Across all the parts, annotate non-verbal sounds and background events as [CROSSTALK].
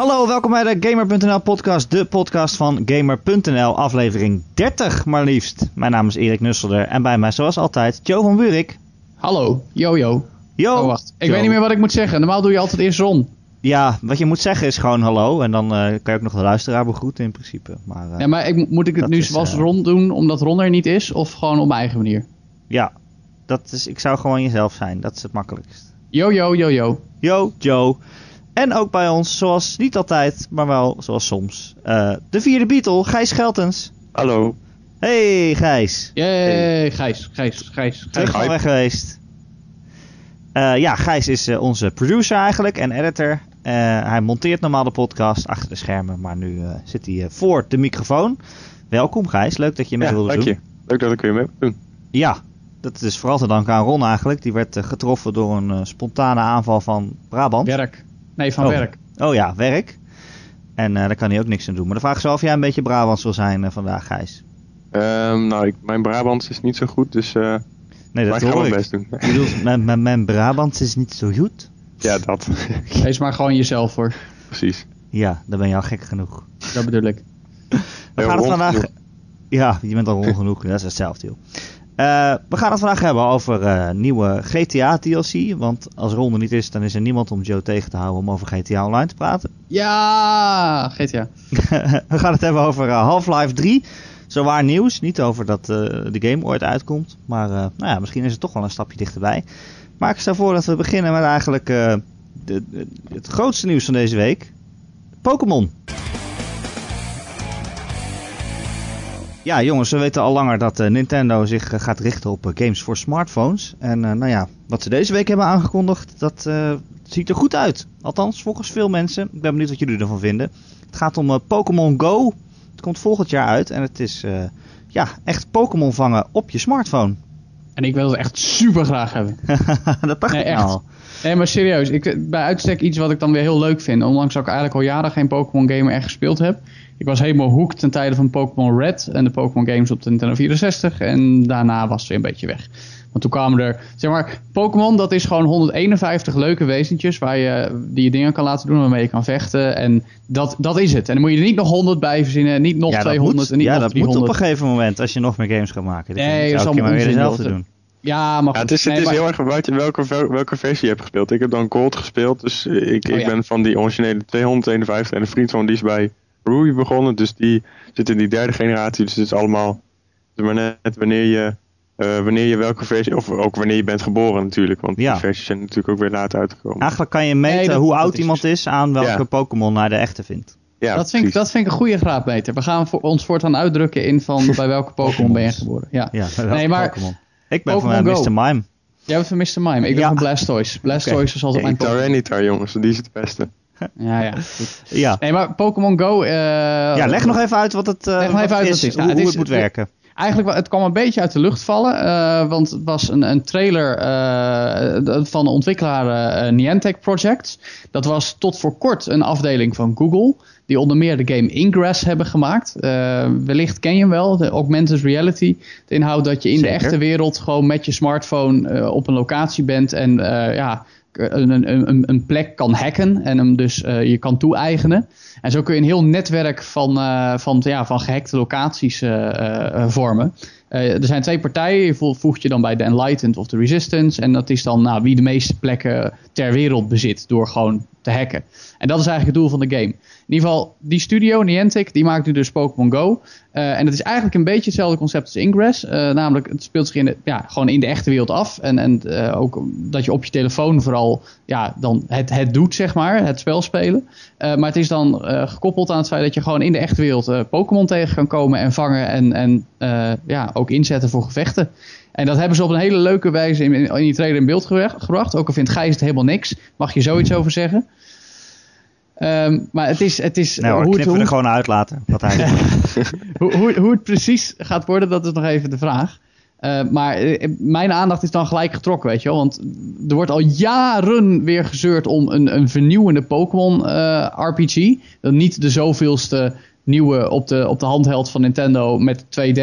Hallo, welkom bij de Gamer.nl podcast, de podcast van Gamer.nl, aflevering 30 maar liefst. Mijn naam is Erik Nusselder en bij mij zoals altijd Joe van Buurik. Hallo, yo yo. Yo. Oh wacht, ik weet niet meer wat ik moet zeggen. Normaal doe je altijd eerst Ron. Ja, wat je moet zeggen is gewoon hallo en dan eh, kan je ook nog de luisteraar begroeten in principe. Maar eh, Ja, maar ik, moet ik het nu is, zoals eh, Ron doen omdat Ron er niet is? Of gewoon op mijn eigen manier? ja, dat is, ik zou gewoon jezelf zijn, dat is het makkelijkst. Yo yo yo yo. Yo, Joe. En ook bij ons, zoals niet altijd, maar wel zoals soms, eh, de vierde Beatle, Gijs Scheltens. Hallo. Hey Gijs. Yay, Gijs, Gijs, Gijs, Terug van weg geweest. Eh, ja, Gijs is eh, onze producer eigenlijk en editor. Eh, hij monteert normaal de podcast achter de schermen, maar nu eh, zit hij voor de microfoon. Welkom Gijs, leuk dat je mee Ja, wilde dank doen. je. Leuk dat ik weer mee doen. Ja, dat is vooral te danken aan Ron eigenlijk. Die werd getroffen door een spontane aanval van Brabant. Werk. Nee, van Oh. werk. Oh ja, werk. En eh, daar kan hij ook niks aan doen. Maar de vraag is of jij een beetje Brabants wil zijn eh, vandaag, Gijs. Ehm, nou, ik, mijn Brabants is niet zo goed, dus eh Nee, dat ik ga hoor ik. best doen. Je bedoelt, [LAUGHS] mijn, mijn, mijn Brabants is niet zo goed. ja, dat. [LAUGHS] Wees maar gewoon jezelf hoor. Precies. Ja, dan ben je al gek genoeg. Dat bedoel ik. We gaan het vandaag. genoeg. Ja, je bent al rond genoeg. Dat is hetzelfde, joh. Eh, we gaan het vandaag hebben over eh, nieuwe GTA DLC. Want als Ron er niet is, dan is er niemand om Joe tegen te houden om over GTA Online te praten. [LAUGHS] Ja, GTA. we gaan het hebben over eh, Half-Life 3. Zowaar nieuws. Niet over dat de game ooit uitkomt. Maar nou ja, misschien is het toch wel een stapje dichterbij. Maar ik stel voor dat we beginnen met eigenlijk de, de- het grootste nieuws van deze week. Pokémon. Ja, jongens, we weten al langer dat eh, Nintendo zich eh, gaat richten op eh, games voor smartphones. En nou ja, wat ze deze week hebben aangekondigd, dat ziet er goed uit. Althans, volgens veel mensen. Ik ben benieuwd wat jullie ervan vinden. Het gaat om Pokémon Go. Het komt volgend jaar uit en het is ja, echt Pokémon vangen op je smartphone. En ik wil het echt super graag hebben. [LAUGHS] dat dacht Nee, ik echt. nou al. Nee, maar serieus. Ik, bij uitstek iets wat ik dan weer heel leuk vind. Ondanks dat ik eigenlijk al jaren geen Pokémon game echt gespeeld heb. Ik was helemaal hooked ten tijde van Pokémon Red en de Pokémon games op de Nintendo 64. En daarna was het weer een beetje weg. Want toen kwamen er, zeg maar, Pokémon dat is gewoon 151 leuke wezentjes waar je, die je dingen kan laten doen waarmee je kan vechten. En dat, dat is het. En dan moet je er niet nog 100 bij verzinnen, niet nog ja, dat 200 moet, en niet ja, nog dat moet 300. op een gegeven moment als je nog meer games gaat maken. Dan Nee, dat is allemaal weer dezelfde joh. doen. Ja, maar Ja, goed. het is, het Nee, is maar- heel erg buiten welke, welke versie je hebt gespeeld. Ik heb dan Gold gespeeld, dus ik, Oh, ik ja. ben van die originele 251 en een vriend van die is bij Ruby begonnen. Dus die zit in die derde generatie, dus het is allemaal dus maar net wanneer je, eh, wanneer je welke versie, of ook wanneer je bent geboren natuurlijk. Want Ja. die versies zijn natuurlijk ook weer later uitgekomen. Eigenlijk kan je meten Nee, dat- hoe oud is iemand is aan welke Ja. Pokémon hij de echte vindt. ja, dat, vind ik, dat vind ik een goede graadmeter. We gaan voor, ons voortaan uitdrukken in van [LAUGHS] bij welke Pokémon ben je geboren. Ja. Nee, maar. Ik ben van eh. Mr. Mime. Jij bent van Mr. Mime. Ik ben Ja. van Blastoise. Blastoise Oké. is [LAUGHS] altijd Hey, mijn Pokémon. Tyranitar jongens, die is het beste. Ja, ja. goed. Ja. Nee, maar Pokémon Go... eh, ja, leg nog even uit wat het, eh, Leg nog wat even uit is, het is. hoe, Nou, het hoe het moet werken. Eigenlijk, het kwam een beetje uit de lucht vallen. eh, want het was een, een trailer van de ontwikkelaar Niantic Projects. Dat was tot voor kort een afdeling van Google. Die onder meer de game Ingress hebben gemaakt. Wellicht ken je hem wel, de augmented reality. De inhoud dat je in Zeker. de echte wereld gewoon met je smartphone op een locatie bent. En ja, een, een, een, plek kan hacken en hem dus eh, je kan toe-eigenen. En zo kun je een heel netwerk van, eh, van, ja, van gehackte locaties eh, vormen. Eh, er zijn twee partijen. Je vo- voegt je dan bij de Enlightened of de Resistance. En dat is dan nou, wie de meeste plekken ter wereld bezit door gewoon te hacken. En dat is eigenlijk het doel van de game. In ieder geval, die studio, Niantic, die maakt nu dus Pokémon Go. Eh, en het is eigenlijk een beetje hetzelfde concept als Ingress. Eh, namelijk, het speelt zich in de, ja, gewoon in de echte wereld af. En, en ook dat je op je telefoon vooral ja, dan het, het doet, zeg maar, het spel spelen. Eh, maar het is dan eh, gekoppeld aan het feit dat je gewoon in de echte wereld eh, Pokémon tegen kan komen en vangen. En, en ja, ook inzetten voor gevechten. En dat hebben ze op een hele leuke wijze in, in die trailer in beeld gebracht-. Ook al vindt Gijs het helemaal niks, mag je zoiets over zeggen. Ehm, maar het is, het is Nou, hoor, hoe, het, knippen hoe, er gewoon uit laten. Wat hij [LAUGHS] hoe, hoe, hoe het precies gaat worden, dat is nog even de vraag. Eh, maar eh, mijn aandacht is dan gelijk getrokken, weet je wel. Want er wordt al jaren weer gezeurd om een, een vernieuwende Pokémon eh, RPG. Dan niet de zoveelste nieuwe op de, op de handheld van Nintendo met 2D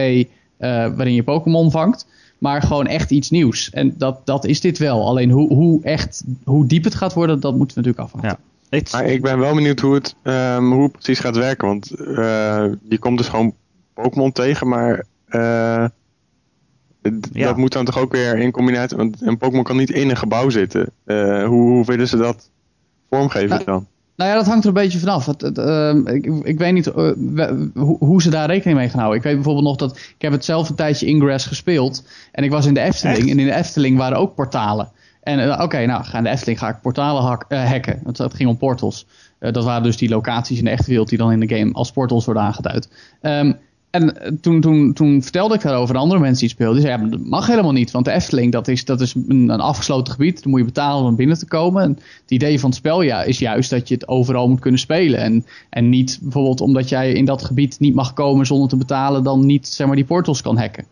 eh, waarin je Pokémon vangt. Maar gewoon echt iets nieuws. En dat, dat is dit wel. Alleen hoe, hoe, echt, hoe diep het gaat worden, dat moeten we natuurlijk afwachten. Ja. Maar ik ben wel benieuwd hoe het, ehm, hoe het precies gaat werken. Want eh, je komt dus gewoon Pokémon tegen, maar eh, Ja. dat moet dan toch ook weer in combinatie. Want een Pokémon kan niet in een gebouw zitten. Eh, hoe, hoe willen ze dat vormgeven Ja. dan? Nou ja, dat hangt er een beetje vanaf. Het, het, ehm, ik, ik weet niet eh, we- hoe, hoe ze daar rekening mee gaan houden. Ik weet bijvoorbeeld nog dat ik heb het zelf een tijdje Ingress gespeeld. En ik was in de Efteling. Echt? En in de Efteling waren ook portalen. En eh, oké, nou, ga in de Efteling ga ik portalen hak, hacken. Want het ging om portals. Dat waren dus die locaties in de echte wereld die dan in de game als portals worden aangeduid. Ehm, en eh, toen, toen, toen vertelde ik daarover aan andere mensen die speelden. Die zeiden, ja, maar dat mag helemaal niet. Want de Efteling, dat is, dat is een, een afgesloten gebied. Dan moet je betalen om binnen te komen. En het idee van het spel ja, is juist dat je het overal moet kunnen spelen. En, en niet bijvoorbeeld omdat jij in dat gebied niet mag komen zonder te betalen... dan niet zeg maar, die portals kan hacken.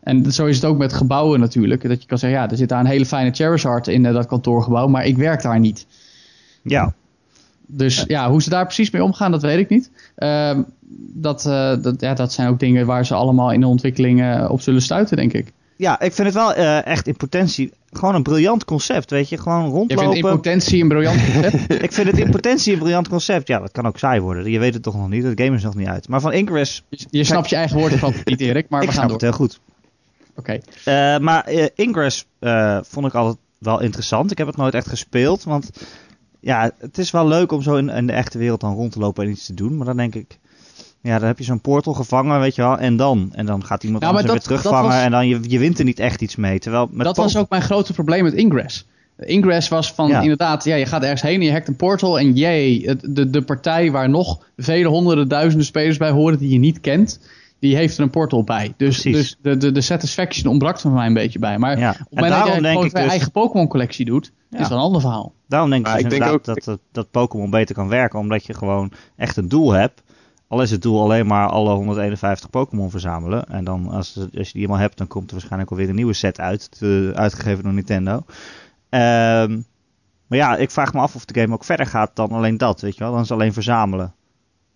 En zo is het ook met gebouwen natuurlijk. Dat je kan zeggen, ja, er zit daar een hele fijne Charizard in eh, dat kantoorgebouw... maar ik werk daar niet. ja. Dus ja, hoe ze daar precies mee omgaan, dat weet ik niet. Ehm, dat, eh, dat, ja, dat zijn ook dingen waar ze allemaal in de ontwikkeling eh, op zullen stuiten, denk ik. ja, ik vind het wel eh, echt in potentie gewoon een briljant concept, weet je. Gewoon Je vindt in rondlopen. potentie een briljant concept. [LAUGHS] ik vind het in potentie een briljant concept. Ja, dat kan ook saai worden. Je weet het toch nog niet. Het game is nog niet uit. Maar van Ingress, Je, je snapt je eigen woorden van niet, Erik, maar ik we gaan snap door. het heel goed. Oké. Maar Ingress vond ik altijd wel interessant. Ik heb het nooit echt gespeeld. Want ja, het is wel leuk om zo in, in de echte wereld dan rond te lopen en iets te doen. Maar dan denk ik, ja, dan heb je zo'n portal gevangen, weet je wel. En dan? En dan gaat iemand Ja, anders er weer terugvangen. was- En dan je, je wint er niet echt iets mee. Terwijl met dat was ook mijn grote probleem met Ingress. Ingress was van Ja. inderdaad, ja, je gaat ergens heen en je hackt een portal en jee, het, de, de partij waar nog vele honderden duizenden spelers bij horen die je niet kent, die heeft er een portal bij. Dus, Precies. dus de, de, de satisfaction ontbrak er voor mij een beetje bij. Maar Ja. op moment dat denk gewoon ik je dus- eigen Pokémon collectie doet, Ja. is dat een ander verhaal. Daarom denk ik, dus ik denk inderdaad ook- dat, dat, dat Pokémon beter kan werken. Omdat je gewoon echt een doel hebt. Al is het doel alleen maar alle 151 Pokémon verzamelen. En dan als, als je die eenmaal hebt, dan komt er waarschijnlijk alweer een nieuwe set uit. te- uitgegeven door Nintendo. Ehm, maar ja, ik vraag me af of de game ook verder gaat dan alleen dat. Weet je wel? Dan is het alleen verzamelen.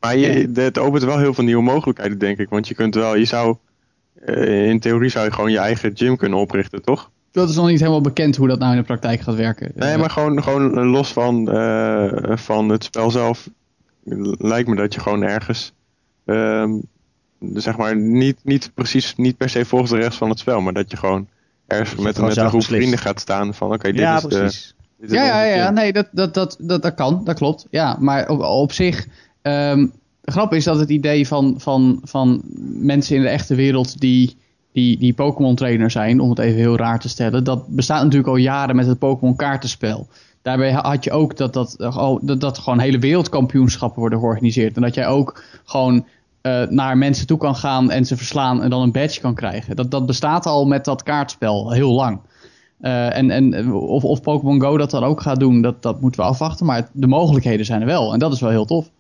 Maar je, het opent wel heel veel nieuwe mogelijkheden, denk ik. Want je kunt wel, je zou, eh, in theorie zou je gewoon je eigen gym kunnen oprichten, toch? Dat is nog niet helemaal bekend hoe dat nou in de praktijk gaat werken. Nee, Eh, maar gewoon, gewoon los van, eh, van het spel zelf, lijkt me dat je gewoon ergens, ehm, zeg maar, niet, niet precies, niet per se volgens de rest van het spel, maar dat je gewoon ergens je met, gewoon met een groep beslist. vrienden gaat staan van, oké, dit ja, is de, precies. is Ja, ja, ja, nee, dat, dat, dat, dat, dat kan, dat klopt. Ja, maar op, op zich, de grap is dat het idee van, van, van mensen in de echte wereld die, die, die Pokémon trainer zijn, om het even heel raar te stellen, dat bestaat natuurlijk al jaren met het Pokémon kaartenspel. Daarbij had je ook dat, dat, oh, dat, dat gewoon hele wereldkampioenschappen worden georganiseerd. En dat jij ook gewoon eh, naar mensen toe kan gaan en ze verslaan en dan een badge kan krijgen. Dat, dat bestaat al met dat kaartspel heel lang. Eh, en en of, of Pokémon Go dat dan ook gaat doen, dat, dat moeten we afwachten. Maar de mogelijkheden zijn er wel. En dat is wel heel tof.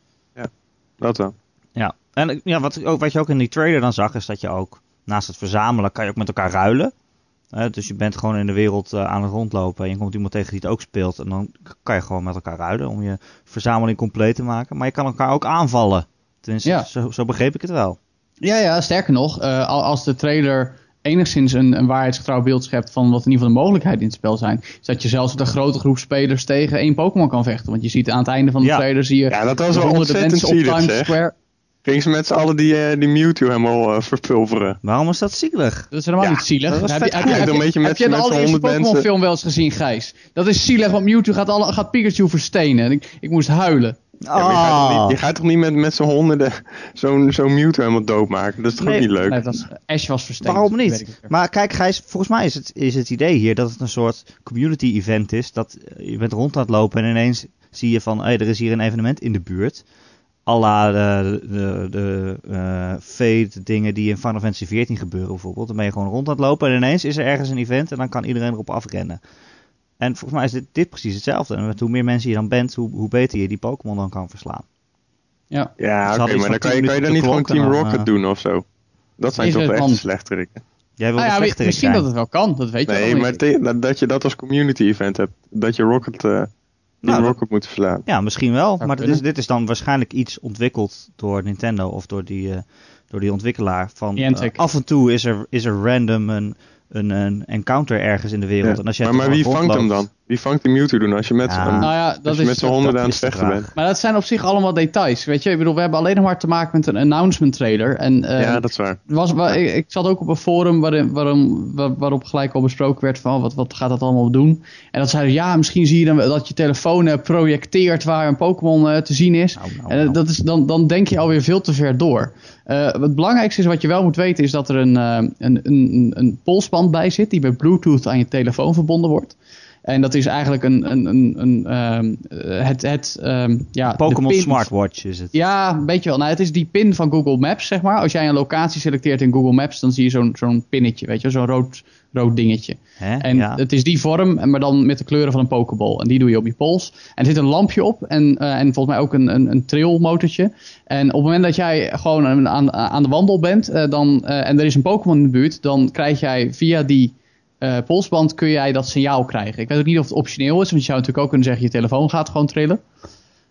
Dat wel. Ja, en ja, wat, ook, wat je ook in die trailer dan zag, is dat je ook naast het verzamelen kan je ook met elkaar ruilen. Dus je bent gewoon in de wereld eh, aan het rondlopen en je komt iemand tegen die het ook speelt. En dan kan je gewoon met elkaar ruilen om je verzameling compleet te maken. Maar je kan elkaar ook aanvallen. Tenminste, Ja. zo, zo begreep ik het wel. Ja, ja, sterker nog, eh, al- als de trailer enigszins een, een waarheidsgetrouw beeld schept van wat in ieder geval de mogelijkheden in het spel zijn, is dat je zelfs met een grote groep spelers tegen één Pokémon kan vechten. Want je ziet aan het einde van de Ja. trailer zie je Ja, dat was wel honderden mensen op Times zeg. Square. Ging ze met z'n allen die, eh, die Mewtwo helemaal eh, verpulveren. Waarom is dat zielig? Dat is helemaal Ja, niet zielig. dat heb je, vet heb je, heb je, Een beetje met- heb je de allereerste 100 Pokémon mensen. film wel eens gezien, Gijs? Dat is zielig, want Mewtwo gaat, alle, gaat Pikachu verstenen. En Ik, ik moest huilen. Ja, maar je, gaat toch Ah. niet, je gaat toch niet met, met z'n honderden zo'n zo'n Mewtwo helemaal doodmaken? Dat is toch Nee, ook niet leuk? Nee, dat was, Ash was versteend. Waarom weet niet? Maar kijk Gijs, volgens mij is het, is het idee hier dat het een soort community event is. Dat eh, je bent rond aan het lopen en ineens zie je van, hey, er is hier een evenement in de buurt. Alla de, de, de eh, Fate dingen die in Final Fantasy 14 gebeuren bijvoorbeeld. Dan ben je gewoon rond aan het lopen en ineens is er ergens een event en dan kan iedereen erop afrennen. En volgens mij is dit, dit precies hetzelfde. En met hoe meer mensen je dan bent, hoe, hoe beter je die Pokémon dan kan verslaan. Ja. Ja, Ze oké, maar dan kan je, 10 kan je dan niet gewoon Team dan, Rocket eh, doen of zo? Dat zijn toch echt slechterikken. Jij wil Nou de ja, misschien zijn. dat het wel kan, dat weet je Nee, wel maar niet. te- dat, dat je dat als community event hebt. Dat je Rocket, eh Nou, dat- Rocket moet verslaan. Ja, misschien wel. Maar dit is, dit is dan waarschijnlijk iets ontwikkeld door Nintendo of door die, eh, door die ontwikkelaar. Van, eh, af en toe is er, is er random een, een, een encounter ergens in de wereld. Ja. En als jij maar, wie vangt hem dan? Wie vangt die Mewtwo doen als je met Ja. z'n Nou ja, dat als je is, met z'n honderden aan het vechten bent? maar dat zijn op zich allemaal details. Weet je, ik bedoel, we hebben alleen nog maar te maken met een announcement trailer. En eh, ja, dat is waar. was, wa- ik, ik zat ook op een forum waarin, waarom, waar- waarop gelijk al besproken werd van oh, wat, wat gaat dat allemaal doen. En dat zeiden ja, misschien zie je dan dat je telefoon eh, projecteert waar een Pokémon eh, te zien is. Nou, nou, En nou. dat is, dan, dan denk je alweer veel te ver door. Eh, het belangrijkste is wat je wel moet weten is dat er een, eh, een, een, een polsband bij zit die met Bluetooth aan je telefoon verbonden wordt. En dat is eigenlijk een, een, een, een, ehm, eh, het, het ehm, ja, de Pokémon Smartwatch is het. Ja, een beetje wel. Nou, het is die pin van Google Maps, zeg maar. Als jij een locatie selecteert in Google Maps, dan zie je zo'n zo'n pinnetje, weet je, zo'n rood, rood dingetje. En ja. het is die vorm, maar dan met de kleuren van een Pokéball. En die doe je op je pols. En er zit een lampje op en, eh, en volgens mij ook een, een, een trailmotortje. En op het moment dat jij gewoon aan, aan, de wandel bent eh, dan, eh, en er is een Pokémon in de buurt, dan krijg jij via die polsband kun jij dat signaal krijgen. Ik weet ook niet of het optioneel is, want je zou natuurlijk ook kunnen zeggen je telefoon gaat gewoon trillen.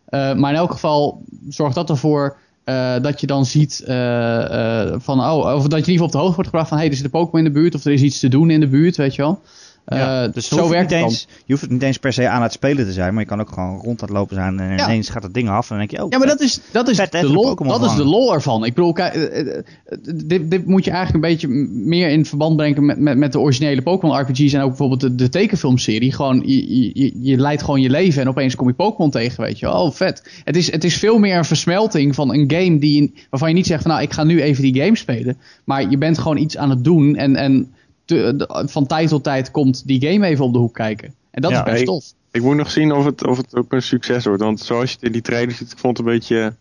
Maar in elk geval zorgt dat ervoor eh, dat je dan ziet eh, eh, van, oh, of dat je in ieder geval op de hoogte wordt gebracht van, hé, hey, er zit een Pokémon in de buurt, of er is iets te doen in de buurt, weet je wel. Ja, Eh, dus zo werkt het eens, Je hoeft het niet eens per se aan het spelen te zijn, maar je kan ook gewoon rond aan het lopen zijn en Ja. ineens gaat het ding af en dan denk je, oh, Ja, maar dat is, dat is, Vet, de, lol, dat is de lol ervan. Ik bedoel, eh, eh, dit, dit moet je eigenlijk een beetje meer in verband brengen met, met, met de originele Pokémon RPG's en ook bijvoorbeeld de, de tekenfilmserie. Gewoon, je, je- je, je leidt gewoon je leven en opeens kom je Pokémon tegen, weet je wel. Oh, vet. Het is, het is veel meer een versmelting van een game die, waarvan je niet zegt van, nou, ik ga nu even die game spelen. Maar je bent gewoon iets aan het doen en, en te- van tijd tot tijd komt die game even op de hoek kijken. En dat Ja. is best tof. Ik moet nog zien of het, of het ook een succes wordt. Want zoals je het in die trailer ziet, ik vond het een beetje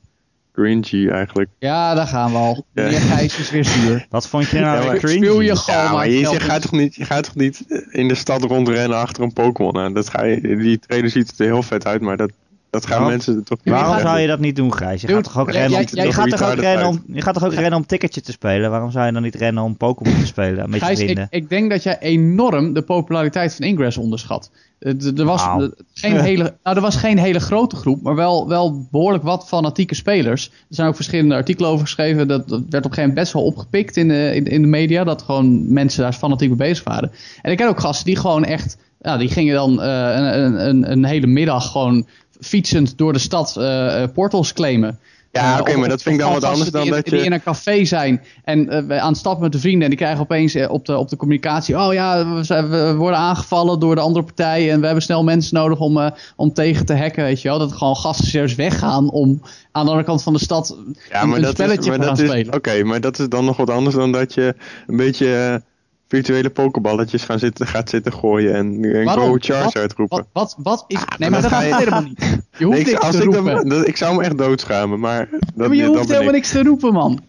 cringy eigenlijk. Ja, daar gaan we al. [LAUGHS] Ja. Meneer Gijs is weer zuur. Wat vond je nou Ja, ik speel cringy? je gewoon. Ja, maar je, gaat toch niet, je gaat toch niet in de stad rondrennen achter een Pokémon aan? Dat ga je, die trailer ziet er heel vet uit, maar dat, dat gaan mensen toch niet Waarom zou je dat niet doen, Gijs? Je Dude, gaat toch ook jij- rennen om, jij- jij je gaat toch ook rennen om, je gaat toch ook rennen om ticketje te spelen? Waarom zou je dan niet rennen om Pokémon te spelen met je Gijs, ik, vrienden? ik denk dat jij enorm de populariteit van Ingress onderschat. Eh, Er was, geen [LAUGHS] hele, nou, er was geen hele grote groep, maar wel, wel behoorlijk wat fanatieke spelers. Er zijn ook verschillende artikelen over geschreven. Dat, dat werd op een gegeven moment best wel opgepikt in de, in, in de media. Dat gewoon mensen daar fanatiek mee bezig waren. En ik ken ook gasten die gewoon echt... Ja, die gingen dan eh, een, een, een hele middag gewoon fietsend door de stad eh, eh, portals claimen. Ja, Eh, oké, maar dat vind ik dan wat anders dan dat in- die je... in een café zijn en aan het stappen met de vrienden. En die krijgen opeens op de, op de communicatie. Oh ja, we, zijn- we worden aangevallen door de andere partij. En we hebben snel mensen nodig om, om tegen te hacken. Weet je wel. Dat gewoon gasten serieus weggaan om aan de andere kant van de stad Ja, een, maar een dat spelletje is, maar te gaan dat spelen. Oké, maar dat is dan nog wat anders dan dat je een beetje virtuele pokeballetjes gaan zitten, gaat zitten gooien en, en Waarom? go charge Wat- uitroepen. Wat, wat, wat is... Ah, nee, maar dat dat ga gaat je- helemaal niet. Je [LAUGHS] hoeft Nee, ik, niks als te ik, roepen. dat- ik zou me echt doodschamen, maar dat, maar je hoeft helemaal ik. niks te roepen, man.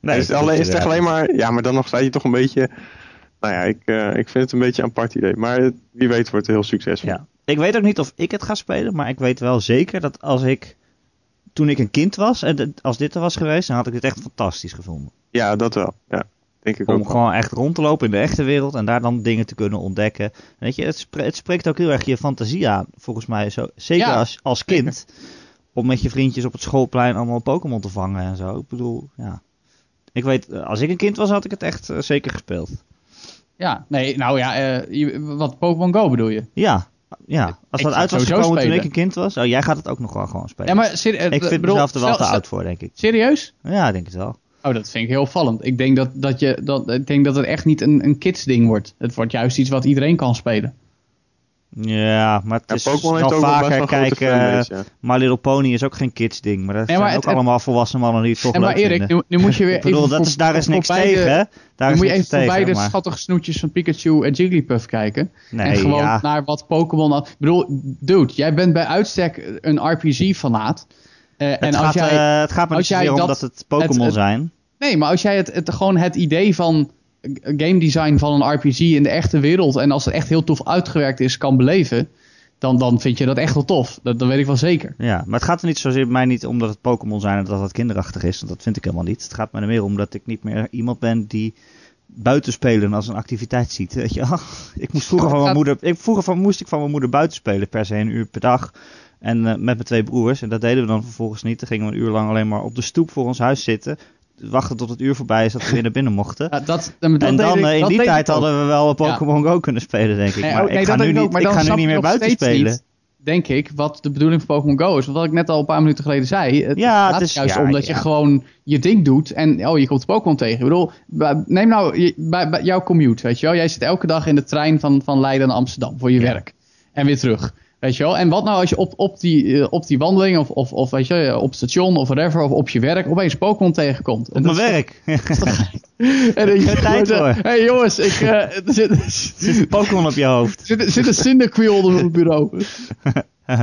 Nee, is, alleen, is het alleen maar... Ja, maar dan nog sta je toch een beetje... Nou ja, ik, eh, ik vind het een beetje een apart idee. Maar wie weet wordt het heel succesvol. Ja. Ik weet ook niet of ik het ga spelen, maar ik weet wel zeker dat als ik, toen ik een kind was, en als dit er was geweest, dan had ik het echt fantastisch gevonden. Ja, dat wel. Ja, denk ik Om ook gewoon echt rond te lopen in de echte wereld en daar dan dingen te kunnen ontdekken. Weet je, het, spre- het spreekt ook heel erg je fantasie aan, volgens mij. Zo, zeker Ja, als, als [LAUGHS] kind. Om met je vriendjes op het schoolplein allemaal Pokémon te vangen en zo. Ik bedoel, ja. Ik weet, als ik een kind was, had ik het echt eh, zeker gespeeld. Ja, nee, nou ja, eh, je- wat Pokémon Go bedoel je? Ja, ja. Als Ik dat uit was gekomen toen ik een kind was. Oh, jij gaat het ook nog wel gewoon spelen. Ja, maar eh, ik vind bedoel, mezelf er wel te oud voor, denk ik. Serieus? Ja, ik denk het wel. Oh, dat vind ik heel opvallend. Ik denk dat, dat, je, dat, ik denk dat het echt niet een, een kids ding wordt. Het wordt juist iets wat iedereen kan spelen. Ja, maar het Ja, is ook best vaker kijken. ja. My Little Pony is ook geen kids ding, maar dat Nee, zijn maar ook het- allemaal volwassen mannen die het toch En maar leuk Erik, vinden. nu, nu moet je [LAUGHS] weer ik bedoel, even dat voor- is, daar is voor niks beide- tegen. hè? Daar Dan is moet je even voorbij tegen, de maar... schattige snoetjes van Pikachu en Jigglypuff kijken. Nee, en gewoon ja. naar wat Pokémon... Ik bedoel, dude, jij bent bij uitstek een RPG-fanaat. Eh, Het, en als gaat, jij... eh, het gaat me als niet zozeer om dat- dat het Pokémon zijn. Nee, maar als jij het, het, gewoon het idee van game design van een RPG in de echte wereld... en als het echt heel tof uitgewerkt is, kan beleven... dan, dan vind je dat echt wel tof. Dat, dat weet ik wel zeker. Ja, maar het gaat er niet zozeer mij niet om dat het Pokémon zijn en dat het kinderachtig is. Want dat vind ik helemaal niet. Het gaat me er meer om dat ik niet meer iemand ben die buiten spelen als een activiteit ziet. Weet je? [LAUGHS] Ik moest vroeger van mijn moeder, ik, vroeger van, moest ik van mijn moeder buiten spelen, per se een uur per dag. En eh, met mijn twee broers. En dat deden we dan vervolgens niet. Dan gingen we een uur lang alleen maar op de stoep voor ons huis zitten. wachten tot het uur voorbij is dat we weer naar binnen mochten. Ja, dat, dat en dan ik- eh, in die tijd hadden we wel Pokémon Go kunnen spelen, denk ik. Maar oh, nee, ik ga nu niet, maar ik ga nu niet meer buiten spelen. niet, denk ik, wat de bedoeling van Pokémon Go is. Wat ik net al een paar minuten geleden zei. Het Ja, gaat het is- juist ja, om dat je gewoon je ding doet en oh, je komt Pokémon tegen. Ik bedoel, neem nou je- bij, bij jouw commute, weet je wel. Jij zit elke dag in de trein van, van Leiden naar Amsterdam voor je Ja. werk. En weer terug. Weet je wel? En wat nou als je op, op, die, eh, op die wandeling of, of, of weet je, op het station of whatever, of op je werk, opeens Pokémon tegenkomt. Op mijn werk. [LAUGHS] En dan je tijd [LAUGHS] hey jongens, ik, eh, er zit, [LAUGHS] Zit Pokémon op je hoofd. zit, zit een Cyndaquil onder mijn bureau.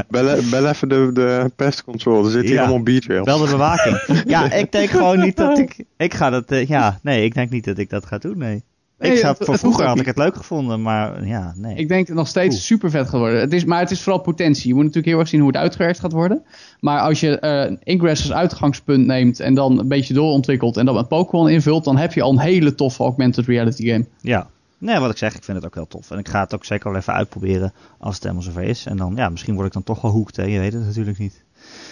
Bel, bel even de, de pestcontrol. Er zit hier Ja. allemaal beatrails. Wel de bewaking. ja, ik denk gewoon niet dat ik... Ik ga dat... eh, ja, nee, ik denk niet dat ik dat ga doen, nee. Nee, ik zat, het- voor vroeger had ik het leuk gevonden, maar ja, nee. Ik denk nog steeds Cool. super vet gaat worden. Het is, maar het is vooral potentie. Je moet natuurlijk heel erg zien hoe het uitgewerkt gaat worden. Maar als je eh Ingress als uitgangspunt neemt en dan een beetje doorontwikkelt en dan met Pokémon invult, dan heb je al een hele toffe augmented reality game. Ja. Nee, wat ik zeg, ik vind het ook heel tof. En ik ga het ook zeker wel even uitproberen als het helemaal zover is. En dan, ja, misschien word ik dan toch wel hoekt, hè. Je weet het natuurlijk niet.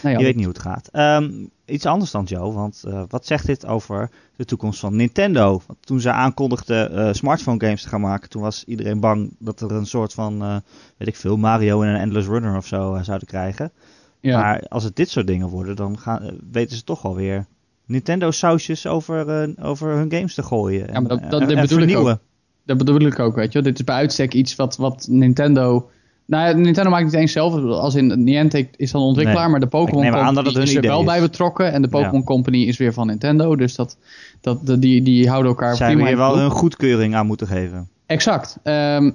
Nou ja, Je weet niet hoe het gaat. Ehm, iets anders dan Joe, want eh, wat zegt dit over de toekomst van Nintendo? Want toen ze aankondigden eh, smartphone games te gaan maken, toen was iedereen bang dat er een soort van, eh, weet ik veel, Mario en een Endless Runner of zo zouden krijgen. ja. Maar als het dit soort dingen worden, dan gaan, weten ze toch alweer Nintendo sausjes over, over hun games te gooien. Ja, maar dat- en- dat- en- dat bedoel ik vernieuwen. Dat bedoel ik ook, weet je. wel. Dit is bij uitstek iets wat, wat Nintendo... Nou Nintendo maakt het niet eens zelf. Als in Niantic is dan ontwikkelaar, Nee. maar de Pokémon Company het is er wel is. bij betrokken. En de Pokémon Ja. Company is weer van Nintendo. Dus dat, dat, dat- die, die houden elkaar Zijn we prima hier in wel de een goedkeuring aan moeten geven. Exact. Eh,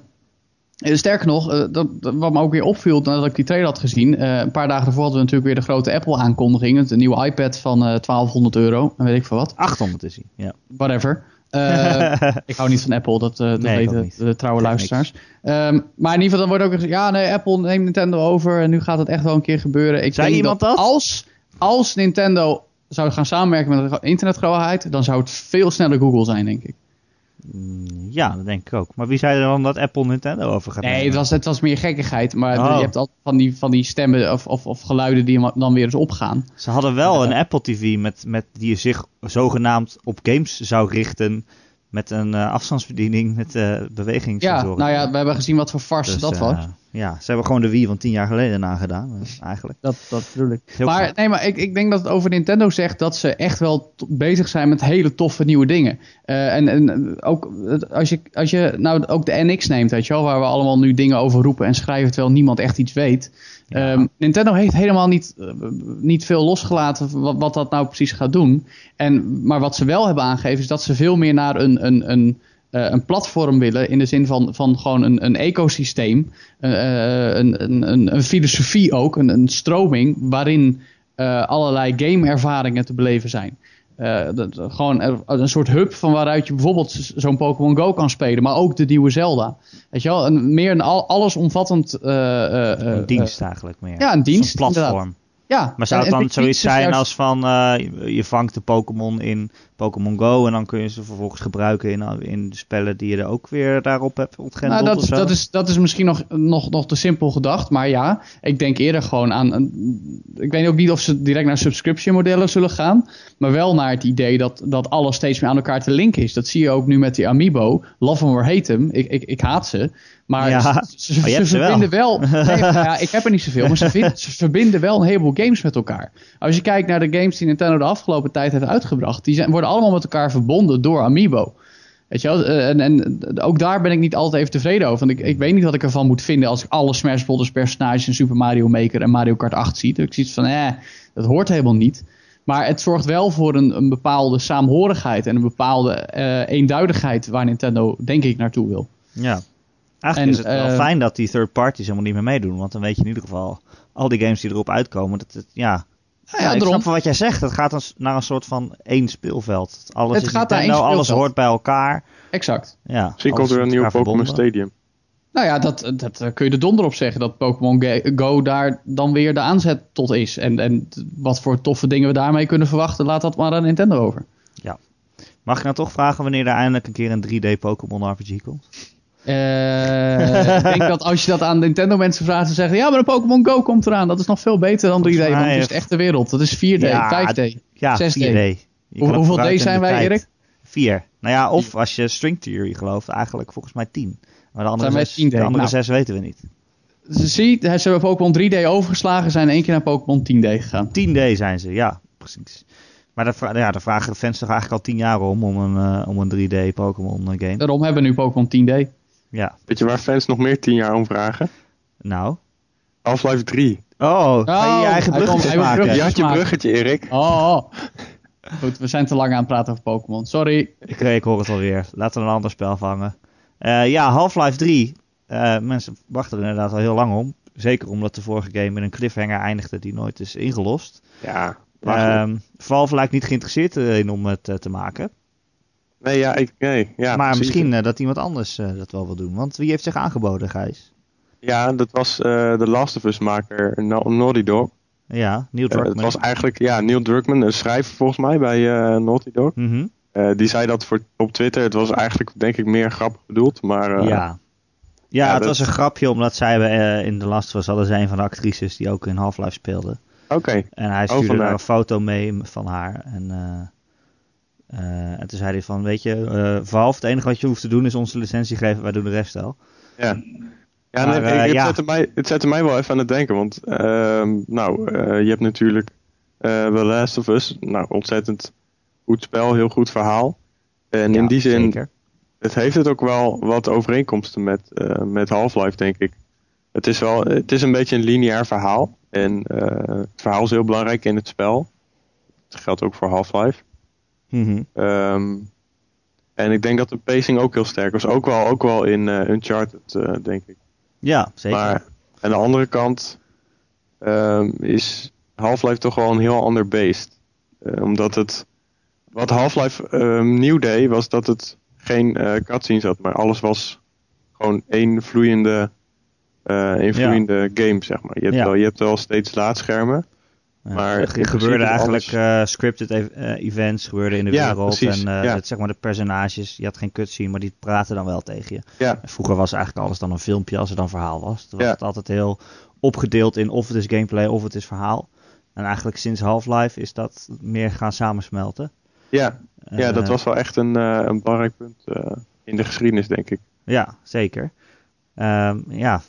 sterker nog, eh, dat, wat me ook weer opviel nadat ik die trailer had gezien. eh, een paar dagen ervoor hadden we natuurlijk weer de grote Apple-aankondiging. Een nieuwe iPad van eh 1200 euro. En weet ik veel wat. 800 is hij. Ja. Whatever. Eh, ik hou niet van Apple, dat, eh, dat Nee, weten de trouwe luisteraars. Ehm, maar in ieder geval, dan wordt ook gezegd, ja nee, Apple neemt Nintendo over en nu gaat het echt wel een keer gebeuren. Ik Zei denk iemand dat? Als, als Nintendo zou gaan samenwerken met een internetgrootheid, dan zou het veel sneller Google zijn, denk ik. Mm, Ja, dat denk ik ook. Maar wie zei er dan dat Apple Nintendo over gaat Nee, nemen? het was, het was meer gekkigheid, maar Oh. je hebt altijd van die, van die stemmen of, of, of geluiden die dan weer eens opgaan. Ze hadden wel een Apple TV met, met die zich zogenaamd op games zou richten. Met een eh, afstandsbediening met eh Ja, bewegingssensoren. nou ja, we hebben gezien wat voor farce Dus, dat eh, was. Ja, ze hebben gewoon de Wii van tien jaar geleden nagedaan, eh, [LAUGHS] eigenlijk. Dat, dat bedoel ik. Heel maar nee, maar ik, ik denk dat het over Nintendo zegt dat ze echt wel bezig zijn met hele toffe nieuwe dingen. Eh, en, en ook als je, als je nou ook de NX neemt, weet je wel, waar we allemaal nu dingen over roepen en schrijven terwijl niemand echt iets weet. Ja. Ehm, Nintendo heeft helemaal niet, eh, niet veel losgelaten wat, wat dat nou precies gaat doen. En, maar wat ze wel hebben aangegeven is dat ze veel meer naar een, een, een, een platform willen. In de zin van, van gewoon een, een ecosysteem. eh, eh, een, een, een, filosofie ook. Een, een stroming waarin eh, allerlei gameervaringen te beleven zijn. Eh, dat, gewoon een soort hub van waaruit je bijvoorbeeld zo'n Pokémon Go kan spelen. Maar ook de nieuwe Zelda. Weet je wel? Een, meer een al, allesomvattend... eh, eh, eh, een dienst eigenlijk meer. ja, een dienst, Een platform. Ja. Maar zou het dan zoiets is zijn juist- als van eh, je- vangt de Pokémon in Pokémon Go en dan kun je ze vervolgens gebruiken in, in de spellen die je er ook weer daarop hebt ontgrendeld Nou, of dat, dat, is, dat is misschien nog, nog, nog te simpel gedacht. Maar ja, ik denk eerder gewoon aan. Ik weet ook niet of ze direct naar subscription modellen zullen gaan. Maar wel naar het idee dat, dat alles steeds meer aan elkaar te linken is. Dat zie je ook nu met die Amiibo. Love hem or hate hem. Ik, ik, ik haat ze. Maar Ja. ze, ze, Oh, ze wel. verbinden wel. [LAUGHS] nee, ja, ik heb er niet zoveel. Maar ze, vind- ze verbinden wel een heleboel games met elkaar. Als je kijkt naar de games die Nintendo de afgelopen tijd heeft uitgebracht. Die zijn, worden allemaal met elkaar verbonden door Amiibo. Weet je wel? Eh, En, en ook daar ben ik niet altijd even tevreden over. Want ik, ik weet niet wat ik ervan moet vinden als ik alle Smash Bros. personages in Super Mario Maker en Mario Kart 8 zie. Ik zoiets van, eh, dat hoort helemaal niet. Maar het zorgt wel voor een, een bepaalde saamhorigheid en een bepaalde eh, eenduidigheid waar Nintendo, denk ik, naartoe wil. Ja. Eigenlijk En, is het wel eh, fijn dat die third parties helemaal niet meer meedoen. Want dan weet je in ieder geval, al die games die erop uitkomen, dat het, ja... Nou ja, ik daarom. snap wel wat jij zegt. Het gaat naar een soort van één speelveld. Alles Het is gaat naar één Nintendo, alles hoort bij elkaar. Exact. Ja, Misschien komt er een elkaar Pokémon verbonden. Stadium. Nou ja, dat, dat eh, kun je er donder op zeggen. Dat Pokémon Go daar dan weer de aanzet tot is. En, en wat voor toffe dingen we daarmee kunnen verwachten, laat dat maar aan Nintendo over. Mag ik nou toch vragen wanneer er eindelijk een keer een 3D Pokémon RPG komt? Eh, ik denk dat als je dat aan Nintendo mensen vraagt, ze zeggen ja, maar een Pokémon Go komt eraan. Dat is nog veel beter dan 3D, want het is de echte wereld. Dat is 4D, Ja, 5D. Ja, 6D. 4D. Je Hoe- kan ook hoeveel D zijn wij. Erik? Vier. Nou ja, of als je string theory gelooft, eigenlijk volgens mij tien. Maar de andere, wij zes, 10D? de andere Nou. zes weten we niet. Zie, ze hebben Pokémon 3D overgeslagen, zijn in één keer naar Pokémon 10D gegaan. 10D zijn ze, ja, precies. Maar daar, vra- ja, daar vragen de fans toch eigenlijk al tien jaar om, om een, eh, om een 3D Pokémon eh, game. Daarom hebben we nu Pokémon 10D. Ja, Weet je waar fans nog meer tien jaar om vragen? nou. Half-Life 3. Oh, ga je je eigen maken. bruggetjes. Je had je bruggetje, Erik. Oh, oh. Goed, we zijn te lang aan het praten over Pokémon. Sorry. Ik, ik hoor het alweer. Laten we een ander spel vangen. Eh, ja, Half-Life 3. Eh, mensen wachten er inderdaad al heel lang om. Zeker omdat de vorige game met een cliffhanger eindigde die nooit is ingelost. Ja. Ehm Valve lijkt niet geïnteresseerd eh, in om het te maken. Nee, ja, ik, nee, ja, maar precies. misschien eh, dat iemand anders eh, dat wel wil doen. Want wie heeft zich aangeboden, Gijs? Ja, dat was eh, de Last of Us maker Na- Naughty Dog. Ja, Neil Eh, het Druckmann. was eigenlijk ja, Neil Druckmann, een schrijver volgens mij bij Naughty Dog. Mhm. Die zei dat voor, op Twitter. Het was eigenlijk denk ik meer grappig bedoeld. Maar ja. Ja, ja, het dat- was een grapje omdat zij in de Last was hadden zij een van de actrices die ook in Half-Life speelde. oké. En hij Oh, stuurde daar een foto mee van haar. En, eh, en toen zei hij van, weet je, eh Valve, het enige wat je hoeft te doen is onze licentie geven, wij doen de rest wel. Ja, ja, Maar, nee, eh, het, ja. Zette mij, het zette mij wel even aan het denken. Want ehm, nou, je hebt natuurlijk The Last of Us. Nou, ontzettend goed spel, heel goed verhaal. En in die zin, Zeker. het heeft het ook wel wat overeenkomsten met, met Half-Life, denk ik. Het is, wel, het is een beetje een lineair verhaal. En het verhaal is heel belangrijk in het spel. Dat geldt ook voor Half-Life. Mhm. Ehm, en ik denk dat de pacing ook heel sterk was. Ook wel, ook wel in eh, Uncharted, eh, denk ik. Ja, zeker. Maar aan de andere kant ehm, is Half-Life toch wel een heel ander beest. Eh, omdat het. Wat Half-Life ehm, nieuw deed, was dat het geen cutscenes had, maar alles was gewoon één vloeiende, Ja. vloeiende game, zeg maar. Je hebt, Ja. wel, je hebt wel steeds laadschermen. Ja, maar er gebeurde eigenlijk eh, scripted ev- eh, events gebeurden in de Ja, wereld. precies, En eh, ja. zeg maar de personages, je had geen cutscene, maar die praten dan wel tegen je. Ja, Vroeger was eigenlijk alles dan een filmpje als er dan verhaal was. Toen was het altijd heel opgedeeld in of het is gameplay of het is verhaal. En eigenlijk sinds Half-Life is dat meer gaan samensmelten. ja, ja, dat was wel echt een, eh, een belangrijk punt eh, in de geschiedenis, denk ik. Ja, zeker. Ehm, ja,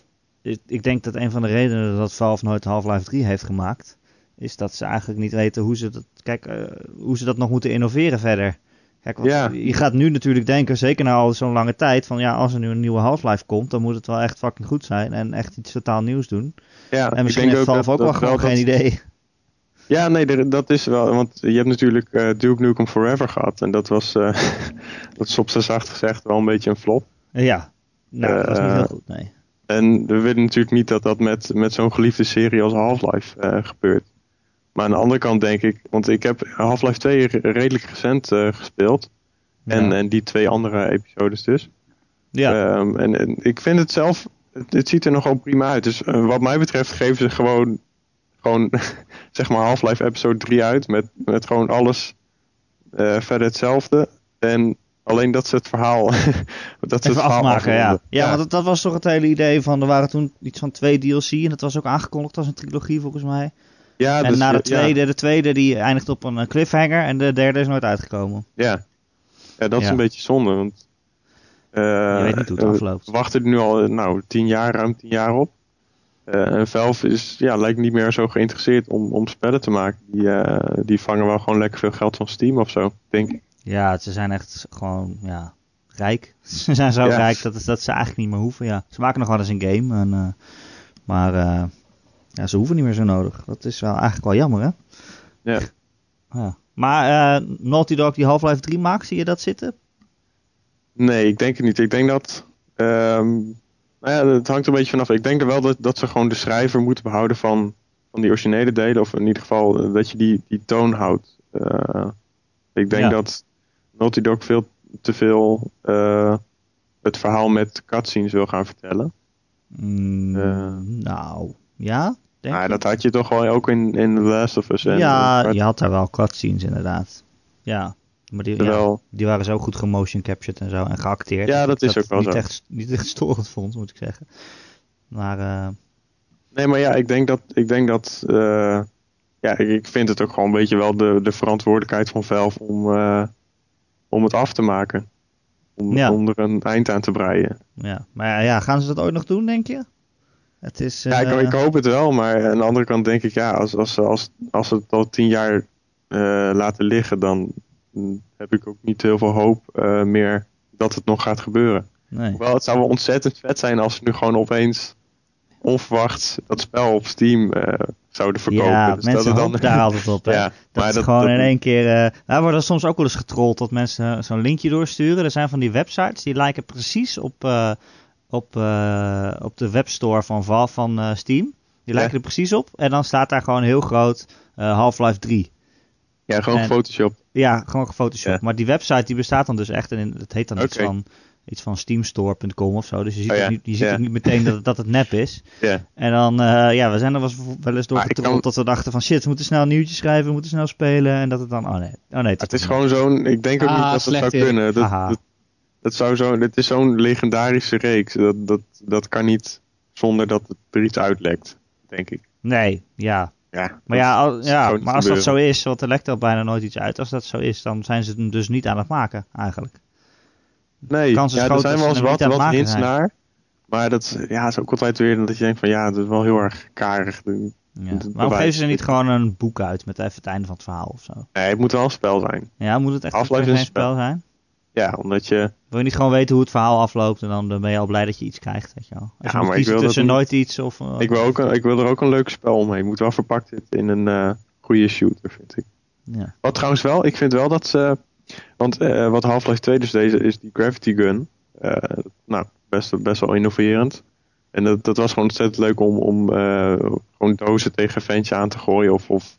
ik, ik denk dat een van de redenen dat Valve nooit Half-Life 3 heeft gemaakt, is dat ze eigenlijk niet weten hoe ze dat, kijk, eh, hoe ze dat nog moeten innoveren verder. Kijk, want Ja. je gaat nu natuurlijk denken, zeker na al zo'n lange tijd, van ja, als er nu een nieuwe Half-Life komt, dan moet het wel echt fucking goed zijn en echt iets totaal nieuws doen. Ja, En misschien heeft Valve ook wel gewoon geen idee. Ja, nee, dat is wel. Want je hebt natuurlijk eh, Duke Nukem Forever gehad. En dat was, eh, [LAUGHS] dat is op z'n zacht gezegd wel een beetje een flop. Ja, nou, dat was niet heel goed, nee. En we willen natuurlijk niet dat dat met, met zo'n geliefde serie als Half-Life gebeurt. Maar aan de andere kant denk ik, want ik heb Half-Life 2 re- redelijk recent eh, gespeeld. En, Ja. en die twee andere episodes dus. ja. Ehm, en, en ik vind het zelf, het, het ziet er nogal prima uit. Dus eh, wat mij betreft geven ze gewoon, gewoon [LAUGHS] zeg maar Half-Life episode 3 uit. Met, met gewoon alles eh, verder hetzelfde. En alleen dat ze het verhaal, [LAUGHS] dat ze het verhaal afmaken, ja. afronden. Ja, want dat, dat was toch het hele idee van, er waren toen iets van twee DLC en dat was ook aangekondigd als een trilogie volgens mij. Ja, en dus, na de ja, tweede, de tweede die eindigt op een eh, cliffhanger en de derde is nooit uitgekomen. Ja, ja dat is Ja. een beetje zonde. Want, eh, Je weet niet hoe het eh, afloopt. We wachten er nu al nou, tien jaar, ruim tien jaar op. En Valve is, ja, lijkt niet meer zo geïnteresseerd om, om spellen te maken. Die, die vangen wel gewoon lekker veel geld van Steam of zo, denk ik. Ja, ze zijn echt gewoon, ja, rijk. [LAUGHS] Ze zijn zo Ja. rijk dat, dat ze eigenlijk niet meer hoeven, ja. Ze maken nog wel eens een game, en, maar ja, ze hoeven niet meer zo nodig. Dat is wel eigenlijk wel jammer, hè? Ja. [LAUGHS] Ja. Maar eh, Naughty Dog die Half-Life 3 maakt, zie je dat zitten? Nee, ik denk het niet. Ik denk dat. ehm, nou ja, het hangt een beetje vanaf. Ik denk er wel dat, dat ze gewoon de schrijver moeten behouden van, van die originele delen. Of in ieder geval eh, dat je die, die toon houdt. Eh, ik denk Ja. dat Naughty Dog veel te veel het verhaal met cutscenes wil gaan vertellen. Mm, nou, ja? Denk dat had je toch wel ook in, in The Last of Us. En, ja, je had daar wel cutscenes inderdaad. Ja, maar die, ja, die waren zo goed gemotion captured en zo en geacteerd. Ja, dat is ook wel niet zo. Echt, niet echt storend vond, moet ik zeggen. Maar eh, Nee, maar ja, ik denk dat, ik denk dat eh, ja, ik, vind het ook gewoon een beetje wel de, de verantwoordelijkheid van Valve om, eh, om het af te maken. Om, Ja. om er een eind aan te breien. Ja. Maar ja, gaan ze dat ooit nog doen, denk je? Het is... Ja, ik, eh, ik hoop het wel, maar aan de andere kant denk ik, ja, als, als, als, als ze het al tien jaar eh, laten liggen, dan heb ik ook niet heel veel hoop eh, meer dat het nog gaat gebeuren. Nee. Hoewel, het zou wel ontzettend vet zijn als ze nu gewoon opeens onverwachts dat spel op Steam zouden verkopen. Ja, Dus mensen dat hopen daar altijd op. Hè? [LAUGHS] Ja, dat maar is dat- gewoon dat- in één keer... daar worden soms ook wel eens getrolld dat mensen zo'n linkje doorsturen. Er zijn van die websites die lijken precies op, op, eh, op de webstore van, Valve van eh, Steam. Die Ja. lijken er precies op. En dan staat daar gewoon heel groot eh, Half-Life 3. Ja, gewoon En- Photoshop. Ja, gewoon gefotoshopt. Ja. Maar die website die bestaat dan dus echt. En het heet dan iets van, iets van steamstore.com of zo. Dus je ziet, Oh ja, niet, je ziet niet meteen dat, het- dat het nep is. Ja. En dan, ja, we zijn er wel eens- wel eens door kan- dat we dachten van shit, we moeten snel een nieuwtje schrijven, we moeten snel spelen. En dat het dan, oh nee, oh nee. Het is gewoon zo'n, ik denk ook Ah, niet dat het zou in. kunnen. Dat. Dat, zou zo, dit is zo'n legendarische reeks. Dat, dat, dat kan niet zonder dat het er iets uitlekt, denk ik. Nee, ja. Ja, Maar ja, al- ja, maar als dat zo is, want er lekt al bijna nooit iets uit. Als dat zo is, dan zijn ze het dus niet aan het maken, eigenlijk. Nee, ja, er zijn wel eens hem wat, wat hints naar. Maar dat ja, is ook altijd weer dat je denkt van ja, dat is wel heel erg karig. Nee, Ja. Waarom geven ze niet gewoon een boek uit met even het einde van het verhaal of zo? het moet wel een spel zijn. Ja, moet het echt een spel zijn? Ja, omdat je... Wil je niet gewoon weten hoe het verhaal afloopt en dan ben je al blij dat je iets krijgt, weet je wel? Als Ja, je maar ik wil tussen nooit iets of... eh, Ik wil, ook een- ik wil er ook een leuk spel mee. Het moet wel verpakt zitten in een eh, goede shooter, vind ik. Ja. Wat trouwens wel, ik vind wel dat ze... Want eh, wat Half-Life 2 dus deze is die Gravity Gun. Nou, best, best wel innoverend. En dat, dat was gewoon ontzettend leuk om, om gewoon dozen tegen een ventje aan te gooien. Of, of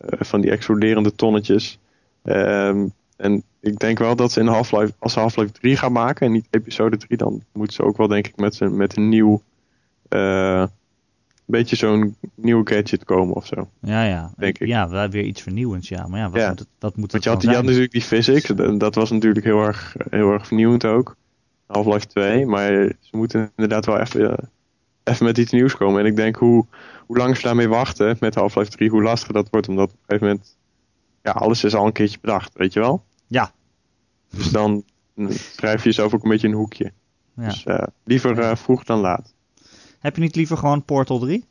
van die exploderende tonnetjes. Ehm, en ik denk wel dat ze in Half-Life, als ze Half-Life 3 gaan maken en niet episode 3, dan moeten ze ook wel denk ik met, met een nieuw, eh, beetje zo'n nieuw gadget komen of zo. Ja, ja. Denk ik. Ja, weer iets vernieuwends, ja. Maar ja, wat Ja. moet het, wat moet Want je had, je natuurlijk die physics, dat was natuurlijk heel erg, heel erg vernieuwend ook. Half-Life 2, maar ze moeten inderdaad wel even, eh, even met iets nieuws komen. En ik denk hoe, hoe lang ze daarmee wachten met Half-Life 3, hoe lastiger dat wordt. Omdat op een gegeven moment, ja, alles is al een keertje bedacht, weet je wel? Dus dan mm, schrijf je jezelf ook een beetje in een hoekje. Ja. Dus eh, liever eh, vroeg dan laat. Heb je niet liever gewoon Portal 3?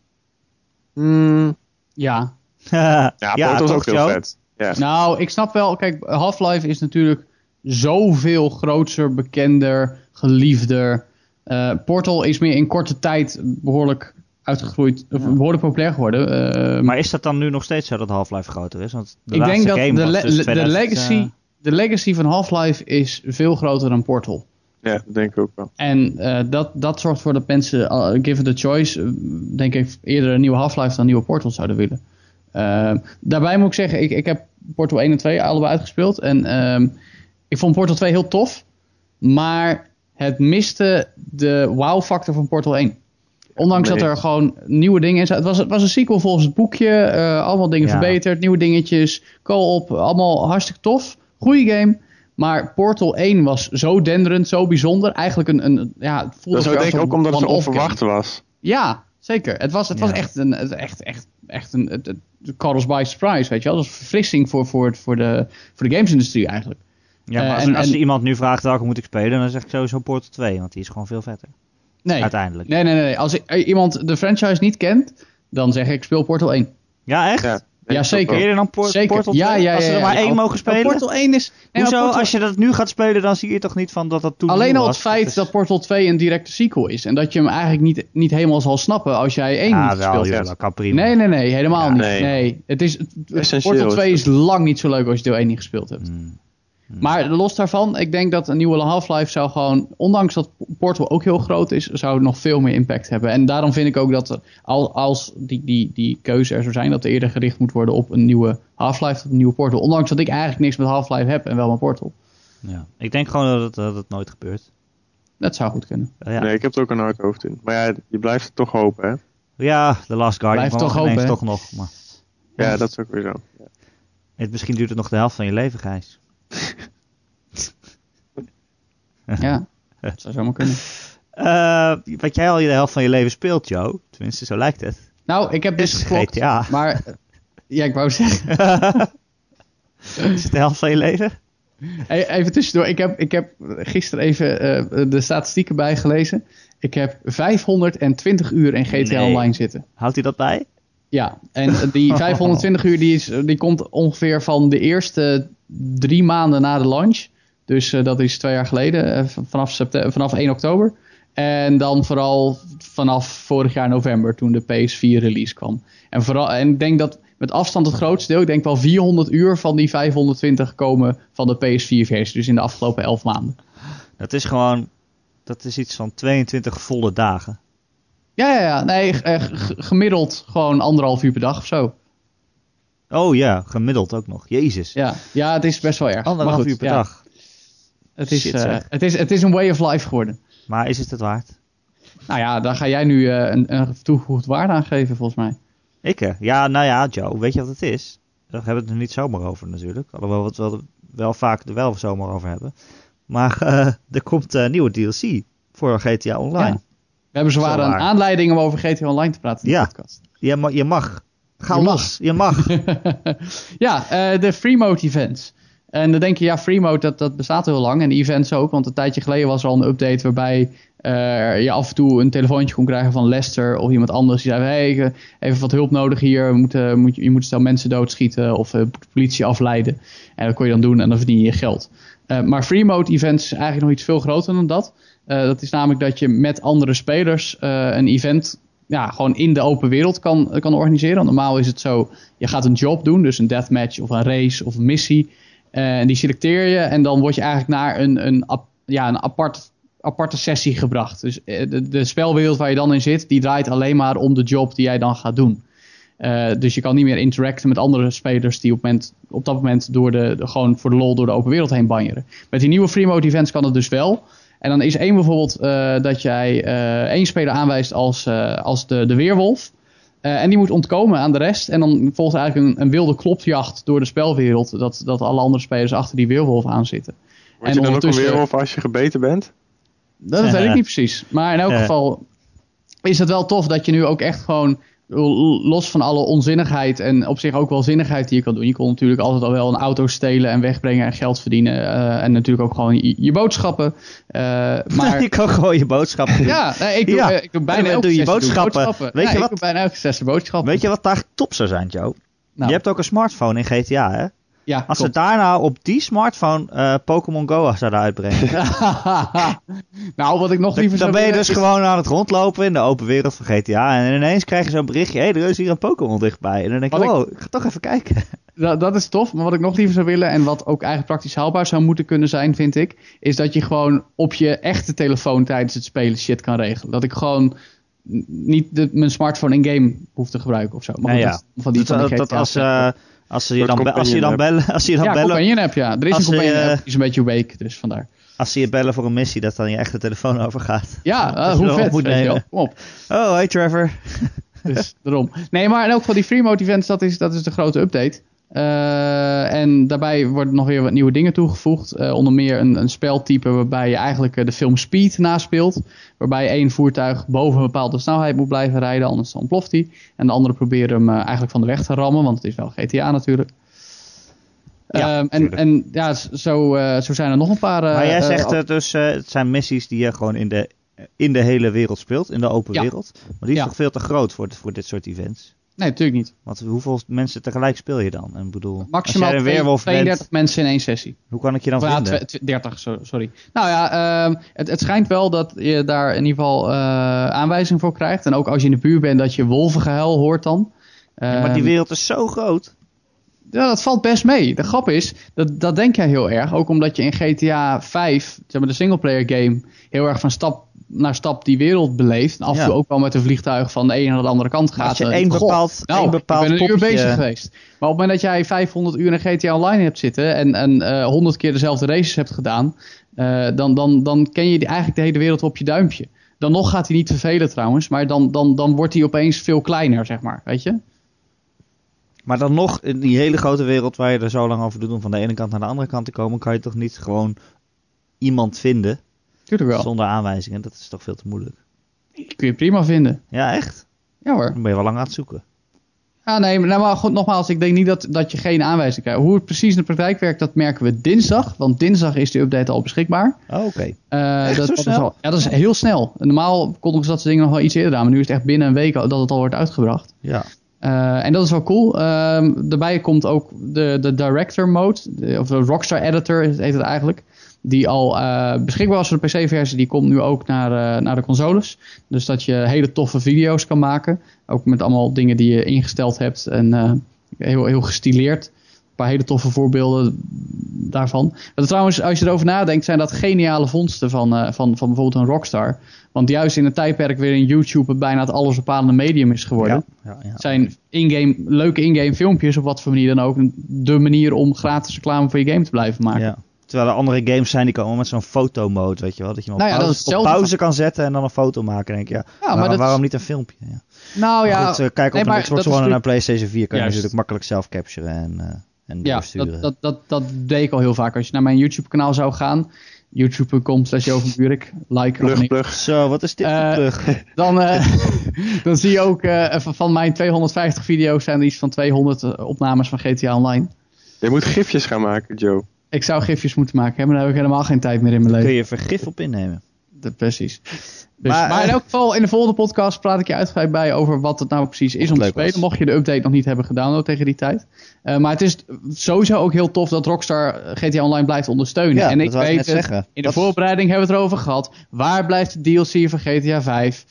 [LAUGHS] Ja. Ja, Portal is ook heel vet. Ja. Nou, ik snap wel. Kijk, Half-Life is natuurlijk zoveel groter, bekender, geliefder. Eh, Portal is meer in korte tijd behoorlijk uitgegroeid, of behoorlijk populair geworden. Eh, Maar is dat dan nu nog steeds zo dat Half-Life groter is? Want de ik denk laatste dat game de, was le- dus de 2000, legacy, de legacy van Half-Life is veel groter dan Portal. ja, dat denk ik ook wel. En eh, dat, dat zorgt ervoor dat mensen, uh, given the choice, eh, denk ik eerder een nieuwe Half-Life dan een nieuwe Portal zouden willen. Daarbij moet ik zeggen, ik, ik heb Portal 1 en 2 allebei uitgespeeld. En ehm, ik vond Portal 2 heel tof. Maar het miste de wow-factor van Portal 1. Ondanks nee. dat er gewoon nieuwe dingen in zaten. Het was, het was een sequel volgens het boekje. eh, allemaal dingen Ja. verbeterd, nieuwe dingetjes. Co-op, allemaal hartstikke tof. Goeie game. Maar Portal 1 was zo denderend, zo bijzonder. Eigenlijk een, een ja, het voelde Dat denk ik als ook omdat het zo game. onverwacht was. Ja, zeker. Het was, het was echt een, het- echt, echt, echt een, het, by surprise, weet je wel. Dat was een verfrissing voor, voor, het- voor de, voor de gamesindustrie eigenlijk. Ja, maar Eh, als, en- als en- iemand nu vraagt welke moet ik spelen, dan zeg ik sowieso Portal 2, want die is gewoon veel vetter. Nee, Uiteindelijk. nee, nee. nee. Als ik- eh, iemand de franchise niet kent, dan zeg ik speel Portal 1. Ja, echt? Ja, ook zeker. je dan Por- Zeker. Portal Ja, 2? ja, Als ze ja, er ja. maar één Al- mogen spelen? Portal 1 is... nee, Hoezo? Portal- Als je dat nu gaat spelen, dan zie je toch niet van dat dat toen Alleen al het was? feit dat Portal 2 een directe sequel is. En dat je hem eigenlijk niet, niet helemaal zal snappen als jij 1 Ja, niet wel, gespeeld hebt. dat kan prima. Nee, nee, nee. Helemaal Ja, niet. nee. Nee. Het is, Portal is 2 het. is lang niet zo leuk als je deel 1 niet gespeeld hebt. Hmm. Maar los daarvan, ik denk dat een nieuwe Half-Life zou gewoon, ondanks dat Portal ook heel groot is, zou nog veel meer impact hebben. En daarom vind ik ook dat al- als die, die, die keuze er zou zijn, dat er eerder gericht moet worden op een nieuwe Half-Life of een nieuwe Portal. Ondanks dat ik eigenlijk niks met Half-Life heb en wel mijn Portal. Ja. Ik denk gewoon dat het, dat het nooit gebeurt. Dat zou goed kunnen. Uh, ja. Nee, ik heb er ook een hard hoofd in. Maar ja, je blijft het toch hopen, hè? ja, The Last Guardian Blijf kwam toch hopen, hè? toch nog. Maar Ja, dat is ook weer zo. Ja. het, misschien duurt het nog de helft van je leven, Gijs. [LAUGHS] [LAUGHS] Ja, dat zou zomaar kunnen. Eh, wat jij al de helft van je leven speelt, Joe. Tenminste, zo lijkt het. Nou, ik heb geklopt. GTA. Maar Ja, ik wou zeggen. [LAUGHS] Is het de helft van je leven? Even tussendoor. Ik heb, ik heb gisteren even uh, de statistieken bijgelezen. Ik heb 520 uur in GTA Nee. Online zitten. Houdt hij dat bij? Ja, en die [LAUGHS] 520 uur die, is, die komt ongeveer van de eerste drie maanden na de launch. Dus eh, dat is twee jaar geleden, eh, vanaf, vanaf 1 oktober. En dan vooral vanaf vorig jaar november, toen de PS4 release kwam. En, vooral, en ik denk dat met afstand het grootste deel, ik denk wel 400 uur van die 520 komen van de PS4-versie. Dus in de afgelopen 11 maanden. Dat is gewoon, dat is iets van 22 volle dagen. Ja, ja, ja. Nee, eh, gemiddeld gewoon anderhalf uur per dag of zo. Oh ja, gemiddeld ook nog. Jezus. Ja, ja het is best wel erg. Anderhalf uur per ja. dag. Het is, Shit, eh, het, is, het is een way of life geworden. Maar is het het waard? Nou ja, daar ga jij nu eh, een, een toegevoegde waarde aan geven, volgens mij. Ik hè? Ja, nou ja, Joe, weet je wat het is? Daar hebben we het er niet zomaar over natuurlijk. Alhoewel we het wel, wel vaak er wel zomaar over hebben. Maar [LAUGHS] eh, er komt een nieuwe DLC voor GTA Online. Ja. We hebben zwaar een aanleiding om over GTA Online te praten in Ja. de podcast. Je, ma- je mag. Ga Je mag. los. Je mag. [LAUGHS] ja, eh, de free mode events. En dan denk je, ja, free mode dat, dat bestaat heel lang. En events ook, want een tijdje geleden was er al een update waarbij eh, je af en toe een telefoontje kon krijgen van Lester of iemand anders. Die zei, hey, eh, even wat hulp nodig hier. We moeten, moet, je moet stel mensen doodschieten of eh, de politie afleiden. En dat kon je dan doen en dan verdien je je geld. Maar free mode events is eigenlijk nog iets veel groter dan dat. Dat is namelijk dat je met andere spelers een event ja, gewoon in de open wereld kan, kan organiseren. Normaal is het zo, je gaat een job doen, dus een deathmatch of een race of een missie. Eh, En die selecteer je en dan word je eigenlijk naar een, een, ja, een apart, aparte sessie gebracht. Dus eh, de, spelwereld waar je dan in zit, die draait alleen maar om de job die jij dan gaat doen. Eh, dus je kan niet meer interacten met andere spelers die op, op dat moment door de, gewoon voor de lol door de open wereld heen banjeren. Met die nieuwe free mode events kan het dus wel. En dan is één bijvoorbeeld dat jij één speler aanwijst als, als de, de weerwolf. Eh, en die moet ontkomen aan de rest. En dan volgt eigenlijk een, een wilde klopjacht door de spelwereld. Dat, dat alle andere spelers achter die weerwolf aan zitten. Word je dan ook een ondertussen- weerwolf als je gebeten bent? Dat weet ik niet precies. Maar in elk Ja. geval is het wel tof dat je nu ook echt gewoon los van alle onzinnigheid en op zich ook wel zinnigheid die je kan doen. Je kon natuurlijk altijd al wel een auto stelen en wegbrengen en geld verdienen. eh, en natuurlijk ook gewoon je, je boodschappen. Eh, maar [LAUGHS] je kan gewoon je boodschappen doen. ja, nee, ik, doe, Ja. eh, ik doe bijna elke doe je doe ik boodschappen. Weet Ja, je ik wat? doe bijna elke sessie boodschappen. Weet je wat daar top zou zijn, Joe? Nou, Je hebt ook een smartphone in GTA, hè? Ja, Als ze daarna op die smartphone eh, Pokémon Go zouden uitbrengen. [LAUGHS] nou, wat ik nog dan, liever dan zou ben je dus is- gewoon aan het rondlopen in de open wereld van GTA. En ineens krijg je zo'n berichtje. Hé, hey, er is hier een Pokémon dichtbij. En dan denk je, Wat ik- wow, ik ga toch even kijken. [LAUGHS] Dat, dat is tof, maar wat ik nog liever zou willen en wat ook eigenlijk praktisch haalbaar zou moeten kunnen zijn, vind ik, is dat je gewoon op je echte telefoon tijdens het spelen shit kan regelen. Dat ik gewoon niet de, mijn smartphone in-game hoef te gebruiken of zo. Maar Ja, goed, ja. dat- van die, dat, van die dat als, eh, als ze je dan, be- als je dan bellen, als je dan ja, bellen, companion app, ja. Er is Als een companion eh, app, die is een beetje weak, dus vandaar. als ze je bellen voor een missie, dat dan je echte telefoon [LAUGHS] overgaat. Ja, je hoe vet, moet nemen. Kom op. Oh, hey Trevor. Dus daarom. Nee, maar in elk geval die free mode events, dat is, dat is de grote update. Eh, en daarbij worden nog weer wat nieuwe dingen toegevoegd. Eh, onder meer een, een speltype waarbij je eigenlijk eh, de film Speed naspeelt. Waarbij één voertuig boven een bepaalde snelheid moet blijven rijden, anders dan ontploft hij. En de andere proberen hem eigenlijk van de weg te rammen, want het is wel GTA natuurlijk. Ja, Ehm, en, en ja, zo, zo zijn er nog een paar. maar jij zegt dus, het zijn missies die je gewoon in de, in de hele wereld speelt, in de open Ja. wereld. Maar die is Ja. toch veel te groot voor, voor dit soort events? Nee, natuurlijk niet. Want hoeveel mensen tegelijk speel je dan? En ik bedoel, Maximaal als jij een twee- weerwolf 32 bent, mensen in één sessie. hoe kan ik je dan ja, vinden? twe- twe- 30, so- sorry. Nou ja, ehm, het, het schijnt wel dat je daar in ieder geval eh aanwijzing voor krijgt. En ook als je in de buurt bent, dat je wolvengehuil hoort dan. Ja, maar die Ehm, wereld is zo groot. ja, dat valt best mee. De grap is, dat, dat denk jij heel erg. Ook omdat je in GTA 5, zeg maar de singleplayer game, heel erg van stap naar stap die wereld beleeft. En af en Ja. toe ook wel met een vliegtuig van de ene naar de andere kant gaat. als je En één bepaald, nou, één bepaald ik ben een uur bezig geweest. Maar op het moment dat jij 500 uur in GTA Online hebt zitten en, en eh 100 keer dezelfde races hebt gedaan, eh, dan, dan, dan ken je die, eigenlijk de hele wereld op je duimpje. Dan nog gaat hij niet vervelen trouwens, maar dan, dan, dan wordt hij opeens veel kleiner, zeg maar. Weet je? Maar dan nog, in die hele grote wereld waar je er zo lang over doet om van de ene kant naar de andere kant te komen, kan je toch niet gewoon iemand vinden Tuurlijk wel. zonder aanwijzingen? Dat is toch veel te moeilijk. Die kun je prima vinden. Ja, echt? Ja hoor. Dan ben je wel lang aan het zoeken. Ja, nee, nou, maar goed, nogmaals, ik denk niet dat, dat je geen aanwijzing krijgt. Hoe het precies in de praktijk werkt, dat merken we dinsdag. Want dinsdag is de update al beschikbaar. Oh, oké. Uh, dat? Is al, ja, dat is heel snel. Normaal kondigen ze dat soort dingen nog wel iets eerder aan. Maar nu is het echt binnen een week dat het al wordt uitgebracht. Ja. Uh, en dat is wel cool. Uh, daarbij komt ook de, de director mode, de, of de Rockstar Editor heet het eigenlijk. Die al uh, beschikbaar was voor de PC-versie, die komt nu ook naar, naar de consoles. Dus dat je hele toffe video's kan maken. Ook met allemaal dingen die je ingesteld hebt en heel, heel gestileerd. Een paar hele toffe voorbeelden daarvan. Maar trouwens, als je erover nadenkt, zijn dat geniale vondsten van, van, van bijvoorbeeld een Rockstar. Want juist in een tijdperk waarin YouTube bijna het allesbepalende medium is geworden, ja, ja, ja. zijn in-game, leuke in-game filmpjes, op wat voor manier dan ook, de manier om gratis reclame voor je game te blijven maken. Terwijl er andere games zijn die komen met zo'n fotomode, weet je wel. Dat je hem op, Nou ja, pauze, op pauze kan zetten en dan een foto maken. denk ik, ja, maar waarom, dat- waarom niet een filmpje? Ja. Nou ja, Maar goed, eh, kijk op nee, een maar Xbox One en een PlayStation 4 kan je natuurlijk makkelijk zelf capturen en, eh en ja doorsturen. dat, dat, dat, dat deed ik al heel vaak. Als je naar mijn YouTube kanaal zou gaan, youtube.com slash like, Plug, plug. Zo, wat is dit voor Eh, plug? [LAUGHS] dan, eh, [LAUGHS] dan zie je ook eh, van- van mijn 250 video's zijn er iets van 200 opnames van GTA Online. Je moet gifjes gaan maken, Joe. Ik zou gifjes moeten maken, hè, maar daar heb ik helemaal geen tijd meer in mijn leven. Kun je vergif op innemen? Precies. Dus, Maar, maar, in eh, elk geval, in de volgende podcast praat ik je uitgebreid bij over wat het nou precies is om te spelen. was. Mocht je de update nog niet hebben gedownload tegen die tijd. Eh, maar het is sowieso ook heel tof dat Rockstar GTA Online blijft ondersteunen. Ja, en dat ik ik weet net het, zeggen. in de Dat voorbereiding hebben we het erover gehad. Waar blijft de DLC van GTA 5?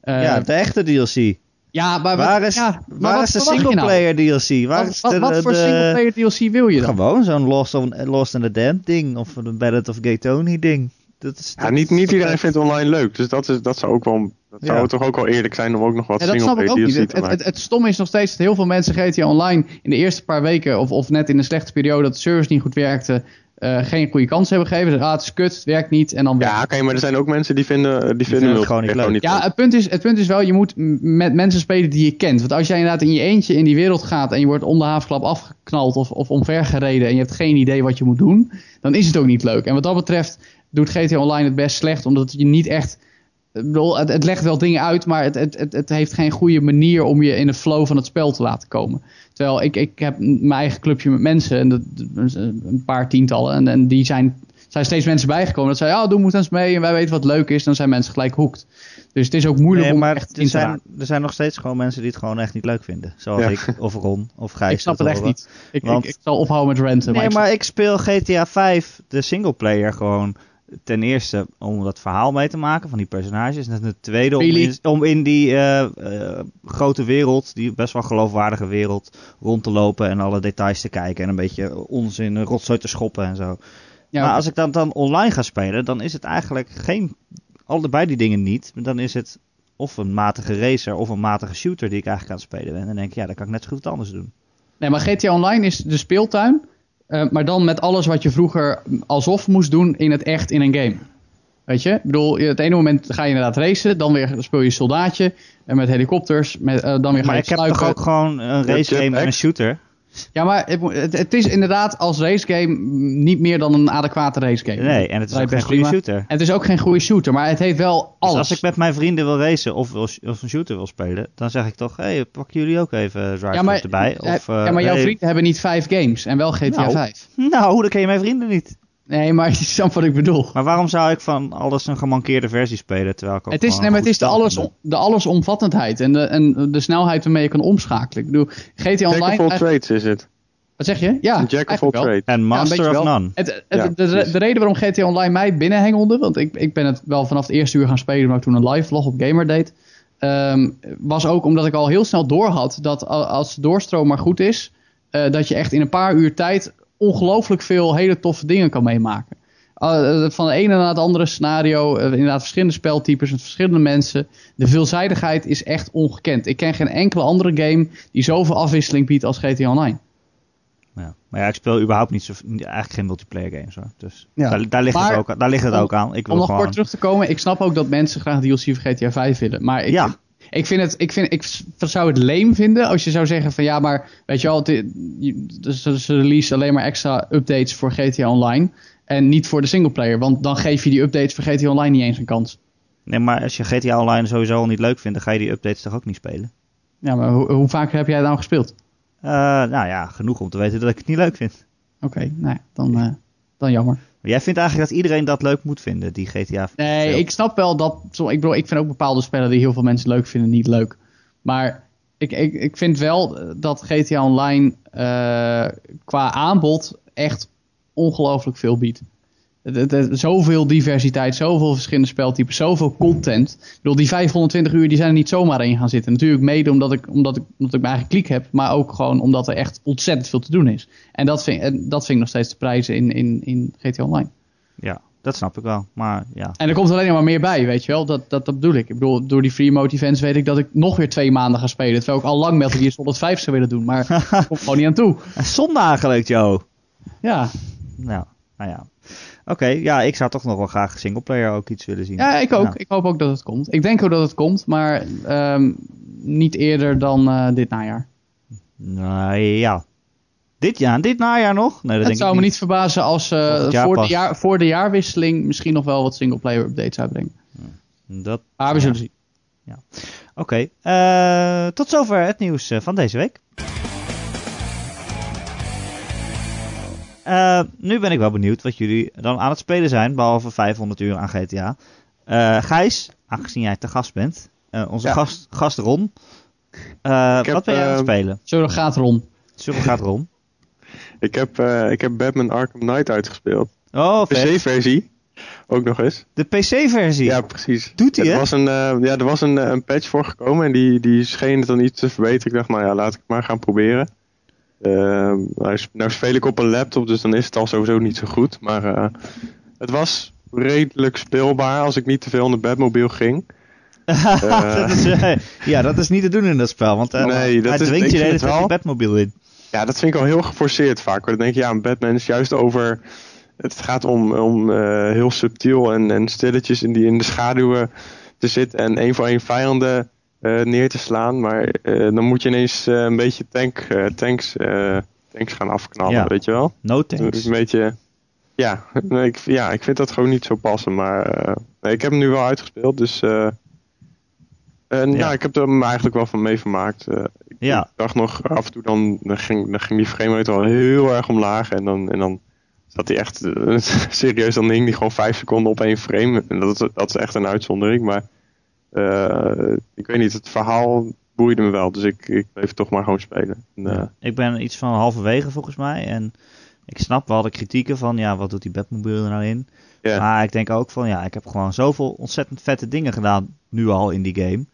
Eh, ja, de echte DLC. Ja, maar Waar wat- is, ja, maar waar wat is de je nou? singleplayer DLC? Waar Wat, is de, wat voor de- singleplayer DLC wil je dan? Gewoon zo'n Lost, of, Lost in the Damned ding. Of een Ballad of Gay Tony ding. Dat is, Ja, dat niet, niet iedereen vindt online leuk. Dus dat, is, dat zou ook wel. Dat Ja. zou toch ook wel eerlijk zijn om ook nog wat Ja, dat snap ik ook singleplayer niet. DLC Het, te het, maken. het, het stomme is nog steeds dat heel veel mensen GTA Online in de eerste paar weken, of, of net in een slechte periode dat de service niet goed werkte, eh, geen goede kans hebben gegeven. Zeggen, ah, het is kut, het werkt niet. En dan Ja, oké, maar er zijn ook mensen die vinden, die vinden, vinden het gewoon niet leuk. Ja, het punt, is, het punt is wel, je moet met mensen spelen die je kent. Want als jij inderdaad in je eentje in die wereld gaat en je wordt om de haafklap afgeknald of, of omvergereden en je hebt geen idee wat je moet doen, dan is het ook niet leuk. En wat dat betreft doet GTA Online het best slecht, omdat je niet echt... ik bedoel, het, het legt wel dingen uit, maar het, het, het, het heeft geen goede manier om je in de flow van het spel te laten komen. Terwijl ik, ik heb mijn eigen clubje met mensen, en dat, een paar tientallen, en, en die zijn, zijn steeds mensen bijgekomen. Dat zeiden, ja, doe moet eens mee en wij weten wat leuk is. Dan zijn mensen gelijk hoekt. Dus het is ook moeilijk Nee, om maar echt in er te zijn, er zijn nog steeds gewoon mensen die het gewoon echt niet leuk vinden. Zoals Ja. ik, of Ron, of [LAUGHS] Gijs. Ik snap het echt niet. Ik, Want- ik, ik zal ophouden met ranten. Nee, ik- maar ik speel GTA 5, de singleplayer, gewoon ten eerste om dat verhaal mee te maken van die personages. En ten tweede om in, om in die eh, eh, grote wereld, die best wel geloofwaardige wereld, rond te lopen en alle details te kijken. En een beetje onzin, rotzooi te schoppen en zo. ja, maar als ik dan, dan online ga spelen, dan is het eigenlijk geen, allebei die dingen niet. Dan is het of een matige racer of een matige shooter die ik eigenlijk aan het spelen ben. En dan denk ik, ja, dan kan ik net zo goed anders doen. Nee, maar GTA Online is de speeltuin. Eh, maar dan met alles wat je vroeger alsof moest doen in het echt in een game. Weet je? Ik bedoel, het ene moment ga je inderdaad racen. Dan weer speel je soldaatje. En met helikopters. Met, eh, dan weer ga Maar je ik heb toch ook gewoon een race game en een shooter. Ja, maar het, is inderdaad als racegame niet meer dan een adequate racegame. Nee, en het is ook geen goede shooter. En het is ook geen goede shooter, maar het heeft wel Dus alles. als ik met mijn vrienden wil racen of, of een shooter wil spelen, dan zeg ik toch, hé, hey, pakken jullie ook even Drive ja, maar, erbij? eh, Of, eh, ja, maar jouw hey, vrienden hebben niet vijf games en wel GTA Nou. 5. Nou, dan ken je mijn vrienden niet. Nee, maar [LAUGHS] je snapt wat ik bedoel. Maar waarom zou ik van alles een gemankeerde versie spelen, terwijl ik ook Het is, nee, maar het is de, alles, de allesomvattendheid en de, en de snelheid waarmee je kan omschakelen. Ik bedoel, GTA Jack Online... of all trades is het. wat zeg je? Ja, Jack of all trades. En Master of wel. None. Het, het- Ja, de, de, reden waarom GTA Online mij binnenhengelde, want ik, ik ben het wel vanaf het eerste uur gaan spelen, maar ik toen een live vlog op Gamer deed, ehm, was ook omdat ik al heel snel doorhad dat a- als de doorstroom maar goed is, eh, dat je echt in een paar uur tijd ongelooflijk veel hele toffe dingen kan meemaken. Uh, van de ene naar het andere scenario, uh, inderdaad verschillende speltypes met verschillende mensen. De veelzijdigheid is echt ongekend. Ik ken geen enkele andere game die zoveel afwisseling biedt als GTA Online. Ja. Maar ja, ik speel überhaupt niet zo, eigenlijk geen multiplayer games hoor. Dus Ja. daar, daar ligt, Maar het ook, daar ligt het om- ook aan. Ik wil Om nog gewoon... kort terug te komen, ik snap ook dat mensen graag DLC voor GTA 5 willen. Maar ik, Ja. Ik, vind het, ik, vind, ik zou het leem vinden als je zou zeggen van ja, maar weet je je- dus ze release alleen maar extra updates voor GTA Online en niet voor de singleplayer. Want dan geef je die updates voor GTA Online niet eens een kans. Nee, maar als je GTA Online sowieso al niet leuk vindt, dan ga je die updates toch ook niet spelen? Ja, maar hoe, hoe vaak heb jij het nou gespeeld? Eh, nou ja, genoeg om te weten dat ik het niet leuk vind. Oké, nou ja, dan, eh, dan jammer. Jij vindt eigenlijk dat iedereen dat leuk moet vinden, die GTA. Nee, ik snap wel dat. Ik, bedoel, ik vind ook bepaalde spellen die heel veel mensen leuk vinden niet leuk. Maar ik, ik, ik vind wel dat GTA Online eh, qua aanbod echt ongelooflijk veel biedt. Het, het, zoveel diversiteit, zoveel verschillende speltypes, zoveel content. Ik bedoel, die 520 uur die zijn er niet zomaar in gaan zitten. Natuurlijk mede omdat ik, omdat ik, omdat ik mijn eigen kliek heb, maar ook gewoon omdat er echt ontzettend veel te doen is. En dat vind, en dat vind ik nog steeds de prijzen in, in, in GTA Online. Ja, dat snap ik wel. Maar ja, En er komt alleen maar meer bij, weet je wel. Dat, dat, dat bedoel ik. Ik bedoel, door die free mode events weet ik dat ik nog weer twee maanden ga spelen. Terwijl ik al lang Metal Gear Solid 5 zou willen doen. Maar [LAUGHS] ik kom gewoon niet aan toe. zondagen leuk, Joe. Ja, Nou, nou ja. Oké, ja, ik zou toch nog wel graag singleplayer ook iets willen zien. ja ik ook. Ja. Ik hoop ook dat het komt. Ik denk ook dat het komt, maar ehm, niet eerder dan eh, dit najaar. Nou ja. Dit jaar, dit najaar nog? Nee, dat Het denk zou ik me niet verbazen als ze jaar voor, de jaar, voor de jaarwisseling misschien nog wel wat singleplayer updates uitbrengen. Dat, Maar we ja. zullen zien. Oké, eh, tot zover het nieuws eh, van deze week. Eh, nu ben ik wel benieuwd wat jullie dan aan het spelen zijn, behalve 500 uur aan GTA. Eh Gijs, aangezien jij te gast bent, eh, onze Ja. gast, gast Ron. Eh, heb, wat ben jij aan het spelen? Surrogaat Ron. Surrogaat Ron. [LAUGHS] Ik heb, eh, ik heb Batman Arkham Knight uitgespeeld. Oh. PC-versie. Ook nog eens. De PC-versie. Ja, precies. Doet hij, er hè? was een, eh, ja, er was een, een patch voor gekomen en die, die scheen het dan iets te verbeteren. Ik dacht, nou ja, laat ik het maar gaan proberen. Eh, nou, sp- speel ik op een laptop, dus dan is het al sowieso niet zo goed. Maar eh, het was redelijk speelbaar als ik niet te veel in de Batmobile ging. [LAUGHS] dat is, eh, ja, dat is niet te doen in dat spel, want eh, Nee, dat hij is- dwingt je de hele tijd wel. Batmobile in. Ja, dat vind ik al heel geforceerd vaak. hoor. Dan denk je, ja, een Batman is juist over... Het gaat om, om eh, heel subtiel en, en stilletjes in, die, in de schaduwen te zitten... en één voor één vijanden eh, neer te slaan. Maar eh, dan moet je ineens eh, een beetje tank, eh, tanks, eh, tanks gaan afknallen, Ja. weet je wel? No is een beetje... Ja, [LAUGHS] nee, ik, ja, ik vind dat gewoon niet zo passen. Maar eh, nee, ik heb hem nu wel uitgespeeld, dus... eh, en ja. Ja. ik heb er me eigenlijk wel van mee vermaakt. Eh, ik Ja. dacht nog af en toe dan, dan, ging, dan ging die framerate al heel erg omlaag. En dan, en dan zat hij echt, eh, [LAUGHS] serieus, dan hing die gewoon vijf seconden op één frame. En dat, is- dat is echt een uitzondering. Maar eh, ik weet niet, het verhaal boeide me wel. Dus ik, ik bleef toch maar gewoon spelen. En, eh, Ja. Ik ben iets van halverwege volgens mij. En ik snap wel de kritieken van, ja, wat doet die Batmobile er nou in? ja. Maar ik denk ook van, ja, ik heb gewoon zoveel ontzettend vette dingen gedaan nu al in die game.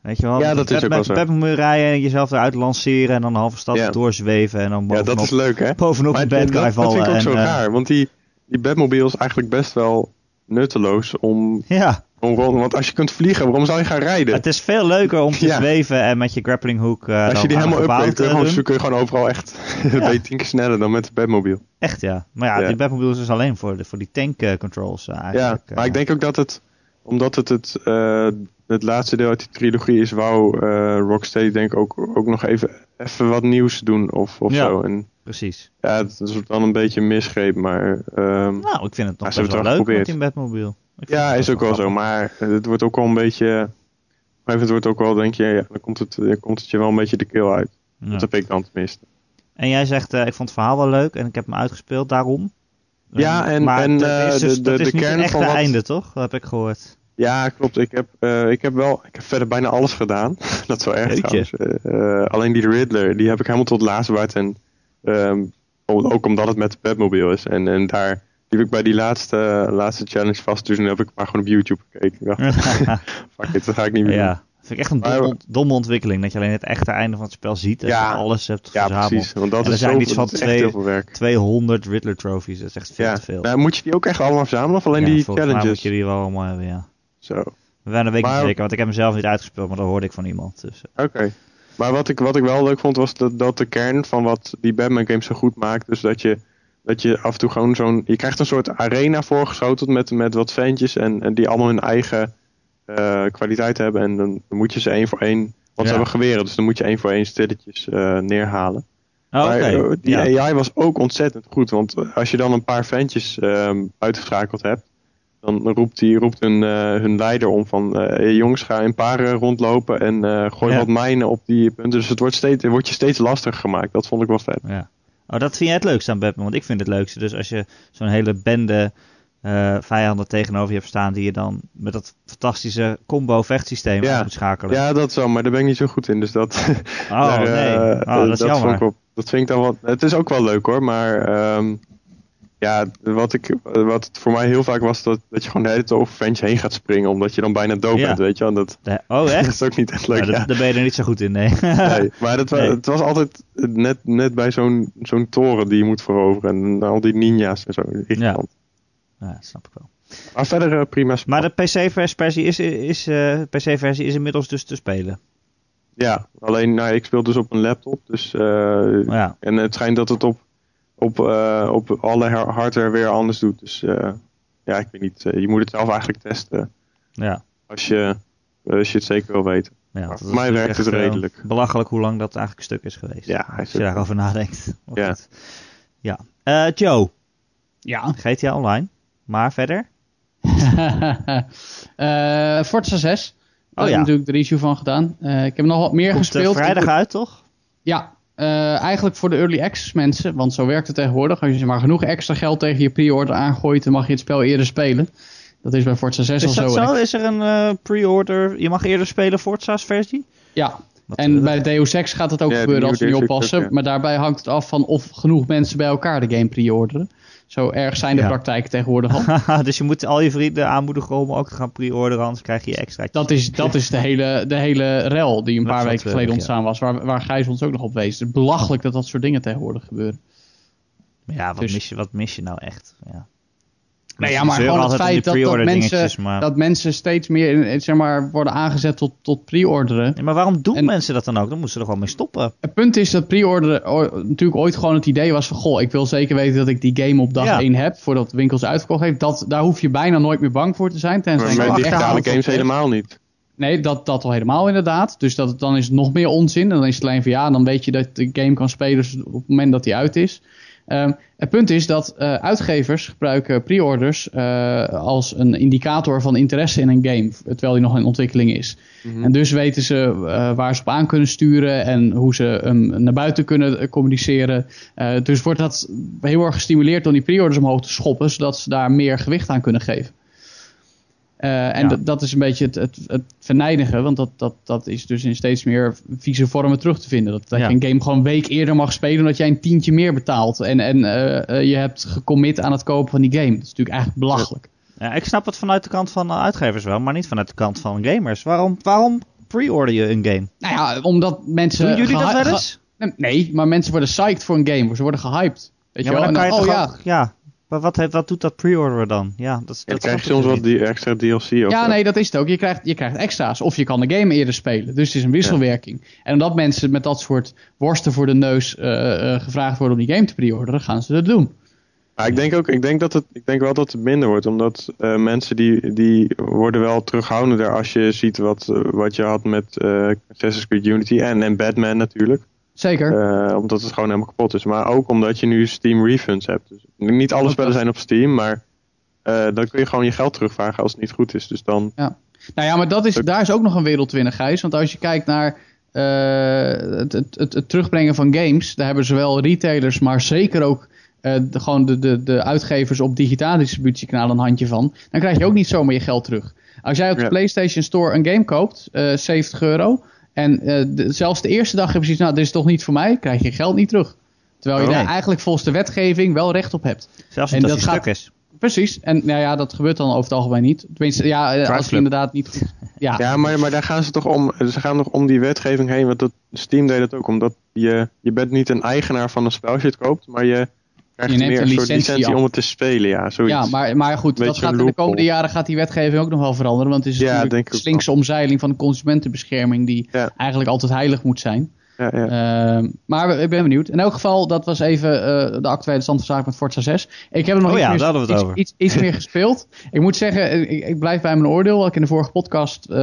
Weet je wel? Ja, Met dat is ook met wel zo. Batmobile rijden en jezelven eruit lanceren en dan de halve stad Ja. doorzweven en dan ja, bovenop, dat is leuk hè. bovenop een bad dat, guy dat vallen. vind ik ook en, zo eh, raar. Want die, die Batmobile is eigenlijk best wel nutteloos om, Ja. Want als je kunt vliegen, waarom zou je gaan rijden? het is veel leuker om te Ja. zweven en met je grappling hook eh, Als je die helemaal upgrade, kun je, te gewoon, doen. kun je gewoon overal echt [LAUGHS] ben je tien keer sneller dan met de Batmobile. Echt ja. Maar ja, Ja. die Batmobile is dus alleen voor, de, voor die tank eh, controls eh, Ja, eigenlijk. maar eh. ik denk ook dat het, omdat het het, het laatste deel uit die trilogie is, wou Rocksteady denk ik ook, ook nog even, even wat nieuws doen of, of Ja. zo. En Precies. ja, dat is dan een beetje een misgreep, maar ehm, Nou, ik vind het nog Ja, best wel het leuk met die Batmobile. Ja, het is ook wel zo. Maar het wordt ook wel een beetje, gegeven moment wordt het ook wel, denk je, ja, dan komt het, dan komt het je wel een beetje de keel uit. Ja. Dat heb ik dan tenminste. En jij zegt, eh, ik vond het verhaal wel leuk en ik heb hem uitgespeeld daarom. Ja, en- maar en, het eh, is dus, de- dat de- is de niet kern van wat- einde, toch? Dat heb ik gehoord. Ja, klopt. Ik heb, eh, ik heb wel, ik heb verder bijna alles gedaan. [LAUGHS] dat is wel erg trouwens. Alleen die Riddler, die heb ik helemaal tot laatst bewaard. En ehm, ook omdat het met de Batmobile is. En, en daar liep ik bij die laatste, laatste challenge vast. Dus nu heb ik maar gewoon op YouTube gekeken. Ik dacht, [LAUGHS] fuck it, dat ga ik niet meer doen. ja, dat vind ik echt een domme, ont- domme ontwikkeling. Dat je alleen het echte einde van het spel ziet. En Ja. je alles hebt Ja, verzameld. precies. Want dat En er is, zijn zo, iets van dat is echt twee- heel veel werk. 200 Riddler trophies, dat is echt veel Ja. te veel. Nou, moet je die ook echt allemaal verzamelen of alleen Ja, die volgens mij moet challenges? je die wel allemaal hebben, ja. Zo. We werden een week Maar- zeker, want ik heb hem zelf niet uitgespeeld, maar dat hoorde ik van iemand. Dus, eh, Oké. Maar wat ik, wat ik wel leuk vond was dat, dat de kern van wat die Batman games zo goed maakt. Dus dat je, dat je af en toe gewoon zo'n. Je krijgt een soort arena voorgeschoteld met, met wat ventjes. En, en die allemaal hun eigen eh, kwaliteit hebben. En dan, moet je ze één voor één. Want Ja. ze hebben geweren, dus dan moet je één voor één stilletjes eh, neerhalen. Oh, maar eh, die Ja. AI was ook ontzettend goed. Want als je dan een paar ventjes ehm, uitgeschakeld hebt. dan roept, die, roept hun, hun leider om van jongens ga in paren rondlopen en gooi Ja. wat mijnen op die punten. Dus het wordt, steeds, het wordt je steeds lastiger gemaakt. Dat vond ik wel vet. Ja. Oh, dat vind jij het leukste aan Batman? Want ik vind het leukste. Dus als je zo'n hele bende eh, vijanden tegenover je hebt staan... die je dan met dat fantastische combo vechtsysteem Ja. aan moet schakelen. Ja, dat zo, maar daar ben ik niet zo goed in. Dus dat, Oh, [LAUGHS] daar, nee. eh, Oh, dat is vond jammer. ik wel- dat vind ik dan wel. Het is ook wel leuk hoor, maar ehm, ja, wat, ik, wat het voor mij heel vaak was, dat, dat je gewoon de hele tijd over fans heen gaat springen, omdat je dan bijna dood Ja. bent, weet je wel. Dat, oh, [LAUGHS] dat echt? is ook niet echt leuk. Nou, ja. dat- Daar ben je er niet zo goed in, nee. [LAUGHS] Nee, maar het, wa- Nee. het was altijd net, net bij zo'n zo'n toren die je moet veroveren. En al die ninja's en zo. Ja, dat snap ik wel. Maar verder eh, prima spel. Maar de PC-versie is, is, eh, PC-versie is inmiddels dus te spelen. Ja, alleen nou, ik speel dus op een laptop. Dus, eh, ja, En het schijnt dat het op, op, eh, op alle har- hardware weer anders doet. Dus eh, ja, ik weet niet. eh, je moet het zelf eigenlijk testen ja. als je, als je het zeker wil weten. ja Maar voor mij dus werkt het echt, redelijk. belachelijk hoe lang dat eigenlijk stuk is geweest. Ja, Als je daarover nadenkt. [LAUGHS] Ja. Ja. Eh, Joe, Ja. GTA Online. Maar verder? [LAUGHS] Eh Forza 6. Daar Oh heb ja. ik natuurlijk de review van gedaan. Eh, ik heb nog wat meer Komt gespeeld. vrijdag uit, toch? Ja, eh, eigenlijk voor de early access mensen, want zo werkt het tegenwoordig. Als je maar genoeg extra geld tegen je pre-order aangooit, dan mag je het spel eerder spelen. Dat is bij Forza 6 Is al dat zo. zo? Is er een eh, pre-order? Je mag eerder spelen Forza's versie? Ja, Wat, en eh, bij de Deus Ex gaat het ook Ja, gebeuren als we niet oppassen. ook, ja. Maar daarbij hangt het af van of genoeg mensen bij elkaar de game pre-orderen. Zo erg zijn de Ja. praktijken tegenwoordig al. [LAUGHS] Dus je moet al je vrienden aanmoedigen om ook te gaan pre-orderen, anders krijg je extra. Dat is, dat is de, hele, de hele rel die een Dat paar weken eh, geleden ontstaan was. Waar, waar Gijs ons ook nog op wees. Het is belachelijk dat dat soort dingen tegenwoordig gebeuren. Ja, wat, Dus- mis je, wat mis je nou echt? Ja. Nou ja, Mensen maar gewoon het feit die dat, dat, pre-order mensen, dingetjes, maar... dat mensen steeds meer zeg maar, worden aangezet tot, tot pre-orderen. Ja, maar waarom doen En- mensen dat dan ook? Dan moeten ze er gewoon mee stoppen. Het punt is dat pre-orderen natuurlijk ooit gewoon het idee was van... Goh, ik wil zeker weten dat ik die game op dag Ja. 1 heb voordat de winkels uitverkocht heeft. Dat, daar hoef je bijna nooit meer bang voor te zijn. Tenzij Maar met digitale games helemaal niet. Nee, dat, dat al helemaal inderdaad. Dus dat, dan is het nog meer onzin. En dan is het alleen van ja, dan weet je dat de game kan spelen op het moment dat die uit is. Ehm, het punt is dat eh, uitgevers gebruiken pre-orders eh, als een indicator van interesse in een game, terwijl die nog in ontwikkeling is. Mhm. En dus weten ze eh, waar ze op aan kunnen sturen en hoe ze hem naar buiten kunnen communiceren. Dus wordt dat heel erg gestimuleerd om die pre-orders omhoog te schoppen, zodat ze daar meer gewicht aan kunnen geven. Eh, en Ja. dat- dat is een beetje het, het, het verneinige, want dat, dat, dat is dus in steeds meer vieze vormen terug te vinden. Dat, dat Ja. je een game gewoon een week eerder mag spelen omdat jij een tientje meer betaalt. En, en eh, eh, je hebt gecommit aan het kopen van die game. Dat is natuurlijk eigenlijk belachelijk. Ja, ik snap het vanuit de kant van uitgevers wel, maar niet vanuit de kant van gamers. Waarom, waarom pre-order je een game? Nou ja, omdat mensen... Doen jullie dat wel eens? Nee, maar mensen worden psyched voor een game. Ze worden gehyped. Weet Ja, je wel? dan kan je dan, toch oh, ook... Ja, maar wat, wat doet dat pre-orderen dan? Ja, dat, Je dat ik soms wat die extra DLC ook. Ja, nee, dat is het ook. Je krijgt, je krijgt extra's. Of je kan de game eerder spelen. Dus het is een wisselwerking. En omdat mensen met dat soort worsten voor de neus eh, eh, gevraagd worden om die game te pre-orderen, gaan ze dat doen. Maar ik denk ook, ik denk dat het, ik denk wel dat het minder wordt, omdat eh, mensen die, die worden wel terughoudender als je ziet wat, wat je had met eh Assassin's Creed Unity en, en Batman natuurlijk. Zeker. Eh, omdat het gewoon helemaal kapot is. Maar ook omdat je nu Steam refunds hebt. Dus niet alle spellen zijn op Steam, maar eh, dan kun je gewoon je geld terugvragen als het niet goed is. Dus dan, Nou ja, maar dat is, daar is ook nog een wereld te winnen, Gijs. Want als je kijkt naar eh, het, het, het, het terugbrengen van games, daar hebben zowel retailers, maar zeker ook de, gewoon de, de, de uitgevers op digitale distributiekanalen een handje van. Dan krijg je ook niet zomaar je geld terug. Als jij op de Ja. PlayStation Store een game koopt, eh 70 euro, en eh, de- zelfs de eerste dag heb je zoiets, nou, dit is toch niet voor mij, krijg je geld niet terug. Terwijl je Oh. daar eigenlijk volgens de wetgeving wel recht op hebt. Zelfs als dat gaat- stuk is. Precies. En nou ja, dat gebeurt dan over het algemeen niet. Tenminste, ja, eh, als je inderdaad niet goed... [LAUGHS] Ja, ja, maar, maar daar gaan ze toch om. Ze gaan nog om die wetgeving heen. Want dat, Steam deed dat ook. Omdat je, je bent niet een eigenaar van een spel als je het koopt. Maar je Je neemt meer een licentie om het te spelen. Ja, zoiets. Ja, maar, maar goed, dat gaat in de komende jaren gaat die wetgeving ook nog wel veranderen. Want het is Ja, natuurlijk een slinkse omzeiling van de consumentenbescherming die Ja. eigenlijk altijd heilig moet zijn. Ja, ja. Ehm, maar ik ben benieuwd. In elk geval, dat was even eh, de actuele stand van zaken met Forza 6. Ik heb er nog Oh iets, ja, meer, daar hadden we het iets, over. iets, iets meer gespeeld. Ik moet zeggen, eh, ik, ik blijf bij mijn oordeel, wat ik in de vorige podcast eh,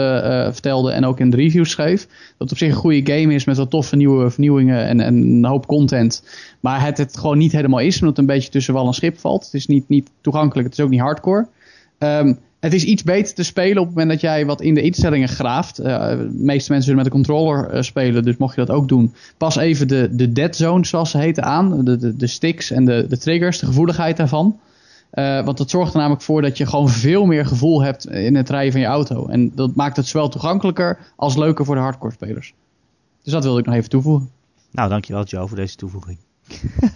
vertelde en ook in de reviews schreef. Dat het op zich een goede game is met wat toffe nieuwe vernieuwingen en, en een hoop content. Maar het het gewoon niet helemaal is, omdat het een beetje tussen wal en schip valt. Het is niet, niet toegankelijk, het is ook niet hardcore. Ehm, het is iets beter te spelen op het moment dat jij wat in de instellingen graaft. Uh, de meeste mensen zullen met een controller uh, spelen, dus mocht je dat ook doen. Pas even de, de dead zone, zoals ze heten, aan. De, de, de sticks en de, de triggers, de gevoeligheid daarvan. Uh, want dat zorgt er namelijk voor dat je gewoon veel meer gevoel hebt in het rijden van je auto. En dat maakt het zowel toegankelijker als leuker voor de hardcore spelers. Dus dat wilde ik nog even toevoegen. Nou, dankjewel Joe voor deze toevoeging.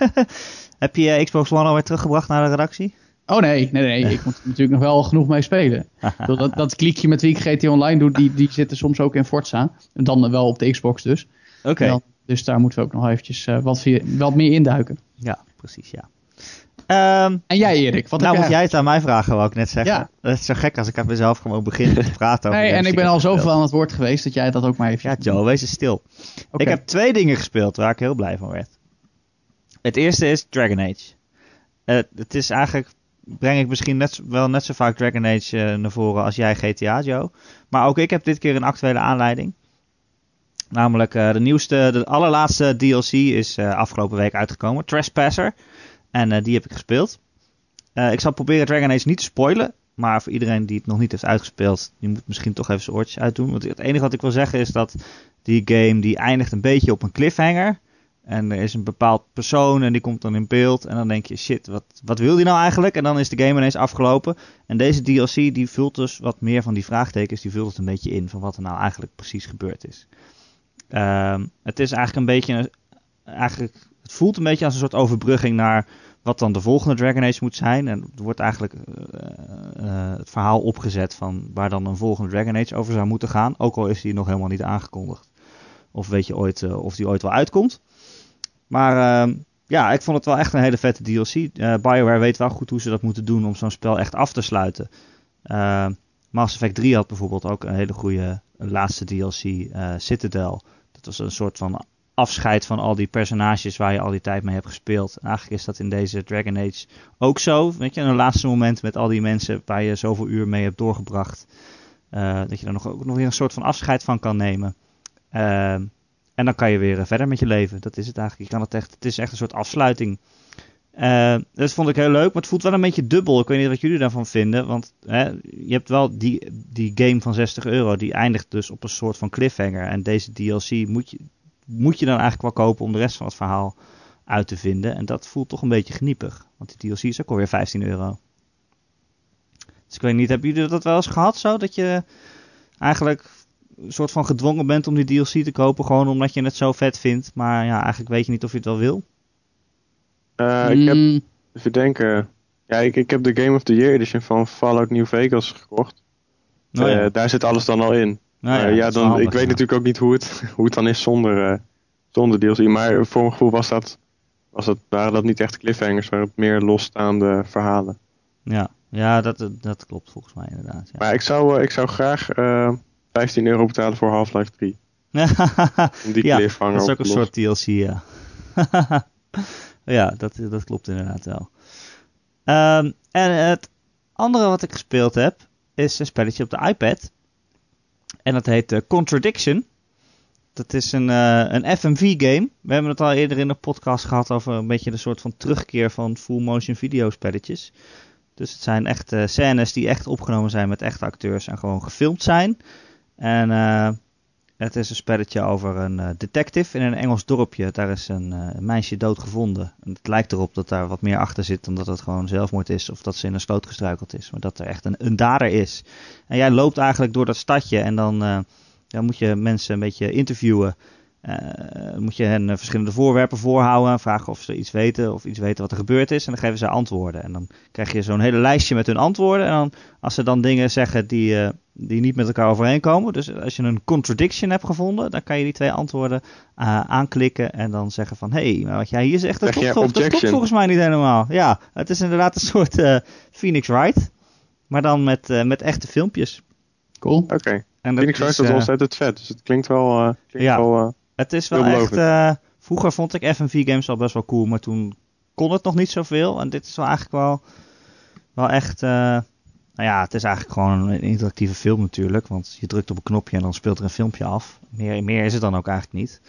[LAUGHS] Heb je Xbox One alweer teruggebracht naar de redactie? Oh nee, nee, nee. Ik moet er natuurlijk nog wel genoeg mee spelen. dat, dat klikje met wie ik GT Online doe, die, die zitten soms ook in Forza. En dan wel op de Xbox dus. Oké. Dus daar moeten we ook nog eventjes uh, wat, wat meer induiken. Ja, precies, ja. Um, en jij Erik, wat Nou moet jij het aan mij vragen, wou ik net zeggen. Ja. Dat is zo gek als ik aan mezelf gewoon begin te praten over Nee, en ik ben al zoveel aan het woord geweest dat jij dat ook maar even... Ja Joe, wees eens stil. Okay. Ik heb twee dingen gespeeld waar ik heel blij van werd. Het eerste is Dragon Age. Uh, het is eigenlijk breng ik misschien net, wel net zo vaak Dragon Age uh, naar voren als jij GTA, Joe. Maar ook ik heb dit keer een actuele aanleiding. Namelijk uh, de nieuwste, de allerlaatste DLC is uh, afgelopen week uitgekomen. Trespasser. En die heb ik gespeeld. ik zal proberen Dragon Age niet te spoilen. Maar voor iedereen die het nog niet heeft uitgespeeld, die moet misschien toch even zijn oortjes uitdoen. Want het enige wat ik wil zeggen is dat die game die eindigt een beetje op een cliffhanger. En er is een bepaald persoon en die komt dan in beeld. En dan denk je, shit, wat, wat wil die nou eigenlijk? En dan is de game ineens afgelopen. En deze DLC die vult dus wat meer van die vraagtekens. Die vult het een beetje in van wat er nou eigenlijk precies gebeurd is. Um, het is eigenlijk een beetje, eigenlijk, het voelt een beetje als een soort overbrugging naar wat dan de volgende Dragon Age moet zijn. En er wordt eigenlijk uh, uh, het verhaal opgezet van waar dan een volgende Dragon Age over zou moeten gaan. Ook al is die nog helemaal niet aangekondigd. Of weet je ooit uh, of die ooit wel uitkomt. Maar uh, ja, ik vond het wel echt een hele vette DLC. Uh, BioWare weet wel goed hoe ze dat moeten doen om zo'n spel echt af te sluiten. Uh, Mass Effect 3 had bijvoorbeeld ook een hele goede laatste DLC, Citadel. Dat was een soort van afscheid van al die personages waar je al die tijd mee hebt gespeeld. En eigenlijk is dat in deze Dragon Age ook zo. Weet je, een laatste moment met al die mensen waar je zoveel uur mee hebt doorgebracht. dat je er nog, ook nog weer een soort van afscheid van kan nemen. Ehm, en dan kan je weer verder met je leven. Dat is het eigenlijk. Je kan het, echt, het is echt een soort afsluiting. Uh, dat vond ik heel leuk, maar het voelt wel een beetje dubbel. Ik weet niet wat jullie daarvan vinden. Want hè, je hebt wel die, die game van 60 euro. Die eindigt dus op een soort van cliffhanger. En deze DLC moet je, moet je dan eigenlijk wel kopen om de rest van het verhaal uit te vinden. En dat voelt toch een beetje geniepig. Want die DLC is ook alweer 15 euro. Dus ik weet niet, hebben jullie dat wel eens gehad zo? Dat je eigenlijk soort van gedwongen bent om die DLC te kopen. Gewoon omdat je het zo vet vindt. Maar ja, eigenlijk weet je niet of je het wel wil. Uh, mm. Ik heb, even denken. Ja, ik, ik heb de Game of the Year edition van Fallout New Vegas gekocht. Oh, ja. uh, daar zit alles dan al in. Nou, ja, uh, ja dan, handig, ik weet ja. natuurlijk ook niet hoe het, [LAUGHS] hoe het dan is zonder, zonder DLC. Maar voor mijn gevoel was dat, was dat, waren dat niet echt cliffhangers. Waren het meer losstaande verhalen. Ja, ja dat, dat klopt volgens mij inderdaad. Ja. Maar ik zou, ik zou graag 15 euro betalen voor Half-Life 3. [LAUGHS] Om die ja, dat is ook een soort DLC, ja. [LAUGHS] ja, dat, dat klopt inderdaad wel. Um, en het andere wat ik gespeeld heb, is een spelletje op de iPad. En dat heet uh, Contradiction. Dat is een, uh, een FMV-game. We hebben het al eerder in de podcast gehad over een beetje de soort van terugkeer van full-motion videospelletjes. Dus het zijn echt uh, scènes die echt opgenomen zijn met echte acteurs en gewoon gefilmd zijn. En uh, het is een spelletje over een uh, detective in een Engels dorpje. Daar is een uh, meisje doodgevonden. En het lijkt erop dat daar wat meer achter zit dan dat het gewoon zelfmoord is. Of dat ze in een sloot gestruikeld is. Maar dat er echt een, een dader is. En jij loopt eigenlijk door dat stadje en dan, dan moet je mensen een beetje interviewen. Uh, moet je hen verschillende voorwerpen voorhouden. Vragen of ze iets weten of iets weten wat er gebeurd is. En dan geven ze antwoorden. En dan krijg je zo'n hele lijstje met hun antwoorden. En dan, als ze dan dingen zeggen die, uh, die niet met elkaar overeenkomen. Dus als je een contradiction hebt gevonden. Dan kan je die twee antwoorden uh, aanklikken. En dan zeggen van hé, hey, wat jij hier zegt. Dat klopt, volgens, dat klopt volgens mij niet helemaal. Ja, het is inderdaad een soort Phoenix Wright. Maar dan met, met echte filmpjes. Cool. Oké. Okay. Phoenix Wright is ontzettend vet. Dus het klinkt wel... Klinkt ja. wel het is wel echt. Uh, vroeger vond ik FMV-games al best wel cool, maar toen kon het nog niet zoveel. En dit is wel eigenlijk wel, wel echt. Uh, nou ja, het is eigenlijk gewoon een interactieve film natuurlijk. Want je drukt op een knopje en dan speelt er een filmpje af. Meer, meer is het dan ook eigenlijk niet.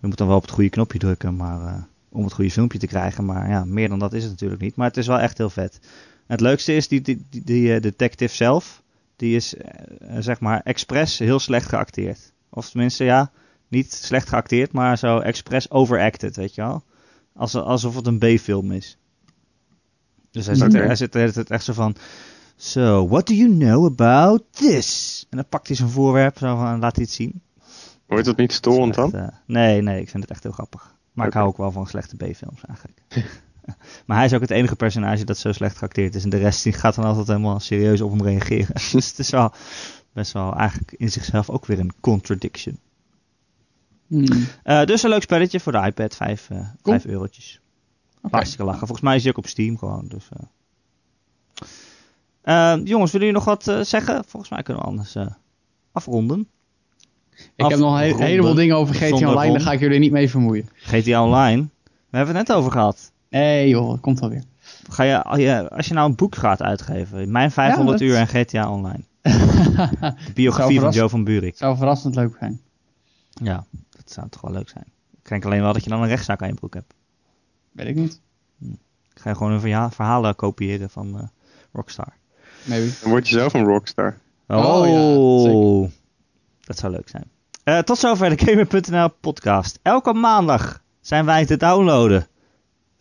Je moet dan wel op het goede knopje drukken maar, uh, om het goede filmpje te krijgen. Maar ja, meer dan dat is het natuurlijk niet. Maar het is wel echt heel vet. het leukste is die, die, die, die, eh, detective zelf. Die is eh, zeg maar expres heel slecht geacteerd. Of tenminste, ja, niet slecht geacteerd, maar zo expres overacted, weet je wel. Als, alsof het een B-film is. Dus hij zit, hij zit, hij zit echt zo van... So, what do you know about this? En dan pakt hij zijn voorwerp, zo van, laat hij het zien. Wordt dat niet storend dan? eh, nee, nee, ik vind het echt heel grappig. Maar ik hou ook wel van slechte B-films eigenlijk. [LAUGHS] maar hij is ook het enige personage dat zo slecht geacteerd is. En de rest die gaat dan altijd helemaal serieus op hem reageren. [LAUGHS] dus het is wel best wel eigenlijk in zichzelf ook weer een contradiction. Hmm. Eh, dus een leuk spelletje voor de iPad, 5 eh, Cool. vijf eurotjes. Hartstikke lachen. Volgens mij is hij ook op Steam gewoon. Dus, eh. Eh, jongens, willen jullie nog wat eh, zeggen? Volgens mij kunnen we anders eh, afronden. Ik heb nog een he- heleboel dingen over GTA Online, daar ga ik jullie niet mee vermoeien. GTA Online. We hebben het net over gehad. Nee joh, dat komt wel weer. Ga je, als je- als je nou een boek gaat uitgeven, mijn 500 Ja, dat- uur en GTA Online. [LAUGHS] De biografie van. Joe van Buurik. Zou verrassend leuk zijn. Ja, dat zou toch wel leuk zijn. Ik denk alleen wel dat je dan een rechtszaak aan je broek hebt. Weet ik niet. Ik ga je gewoon een verja- verhalen kopiëren van eh, Rockstar. Maybe. Dan word je zelf een rockstar. Oh, ja, dat zou leuk zijn. Eh, tot zover de Gamer.nl podcast. Elke maandag zijn wij te downloaden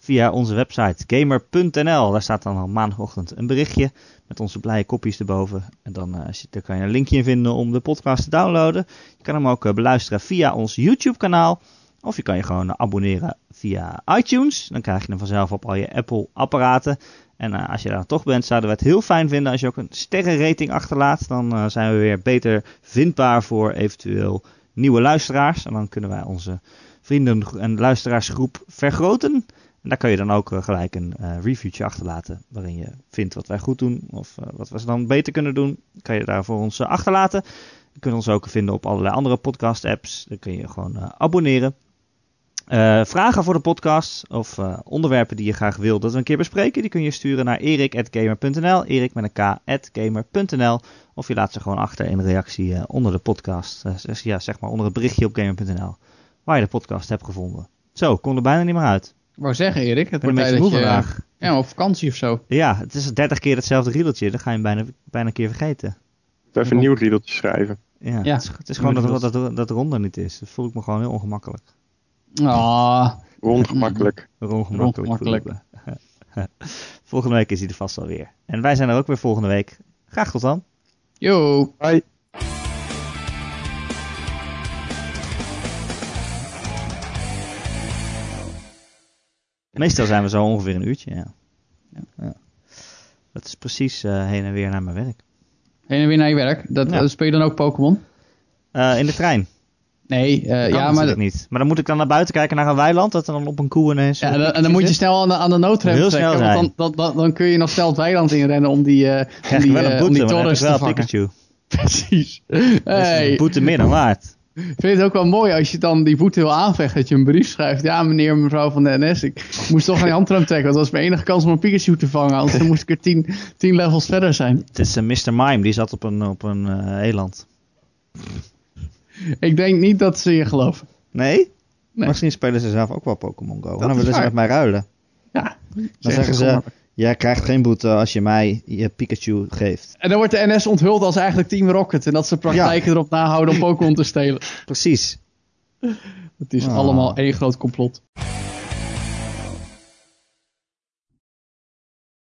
via onze website gamer.nl. Daar staat dan al maandagochtend een berichtje met onze blije kopjes erboven. En dan eh, daar kan je een linkje in vinden om de podcast te downloaden. Je kan hem ook eh, beluisteren via ons YouTube kanaal. Of je kan je gewoon abonneren via iTunes. Dan krijg je hem vanzelf op al je Apple apparaten. En eh, als je daar toch bent, zouden we het heel fijn vinden als je ook een sterrenrating achterlaat. Dan zijn we weer beter vindbaar voor eventueel nieuwe luisteraars. En dan kunnen wij onze vrienden- en luisteraarsgroep vergroten. Daar kan je dan ook eh, gelijk een eh, reviewtje achterlaten. Waarin je vindt wat wij goed doen. Of eh, wat we dan beter kunnen doen. Kan je daar voor ons achterlaten. Je kunt ons ook vinden op allerlei andere podcast apps. Dan kun je gewoon abonneren. Vragen voor de podcast of onderwerpen die je graag wil dat we een keer bespreken, die kun je sturen naar erik.gamer.nl, erik met een k.gamer.nl of je laat ze gewoon achter in de reactie onder de podcast, ja, zeg maar onder het berichtje op gamer.nl, waar je de podcast hebt gevonden. Zo, kon er bijna niet meer uit. Ik wou zeggen Erik, het wordt een beetje moe vandaag. Ja, op vakantie of zo. Ja, het is 30 keer hetzelfde riedeltje, dan ga je hem bijna, bijna een keer vergeten. Even een nieuw riedeltje schrijven. Ja, Ja. Het, is, het is gewoon dat, dat, dat, dat ronde niet is. Dat voel ik me gewoon heel ongemakkelijk. Ah. Ongemakkelijk. Ongemakkelijk. voelen. [LAUGHS] volgende week is hij er vast wel weer. En wij zijn er ook weer volgende week. Graag tot dan. yo. Bye. Meestal zijn we zo ongeveer een uurtje, ja. ja. Dat is precies eh, heen en weer naar mijn werk. Heen en weer naar je werk. Dat, Ja. eh, speel je dan ook Pokémon? Eh, in de trein. Nee, Kan ja, maar, natuurlijk niet. Maar dan moet ik dan naar buiten kijken naar een weiland. Dat er dan op een koe ineens... ja, en, dan- en dan piekje moet je snel aan de, aan de noodrem Heel trekken. snel want dan, dan, dan, kun je nog snel het weiland inrennen om die, eh om die, wel een boete, om die torres te wel vangen. Pikachu. [LAUGHS] Precies. Dat is Hey, een boete meer dan waard. Ik vind het ook wel mooi als je dan die boete wil aanvechten. Dat je een brief schrijft. Ja, meneer, mevrouw van de NS. Ik moest toch aan die handrem trekken. Want dat was mijn enige kans om een Pikachu te vangen. Anders moest ik er tien, tien levels verder zijn. Het is een Mr. Mime, die zat op een, op een eh, eland. Ik denk niet dat ze je geloven. Nee? Nee. Misschien spelen ze zelf ook wel Pokémon Go. Dan willen ze met mij ruilen. Ja. Dan zeggen ze, jij krijgt geen boete als je mij je Pikachu geeft. En dan wordt de NS onthuld als eigenlijk Team Rocket. En dat ze praktijken erop nahouden om Pokémon te stelen. [LAUGHS] Precies. Het is Ah. allemaal één groot complot.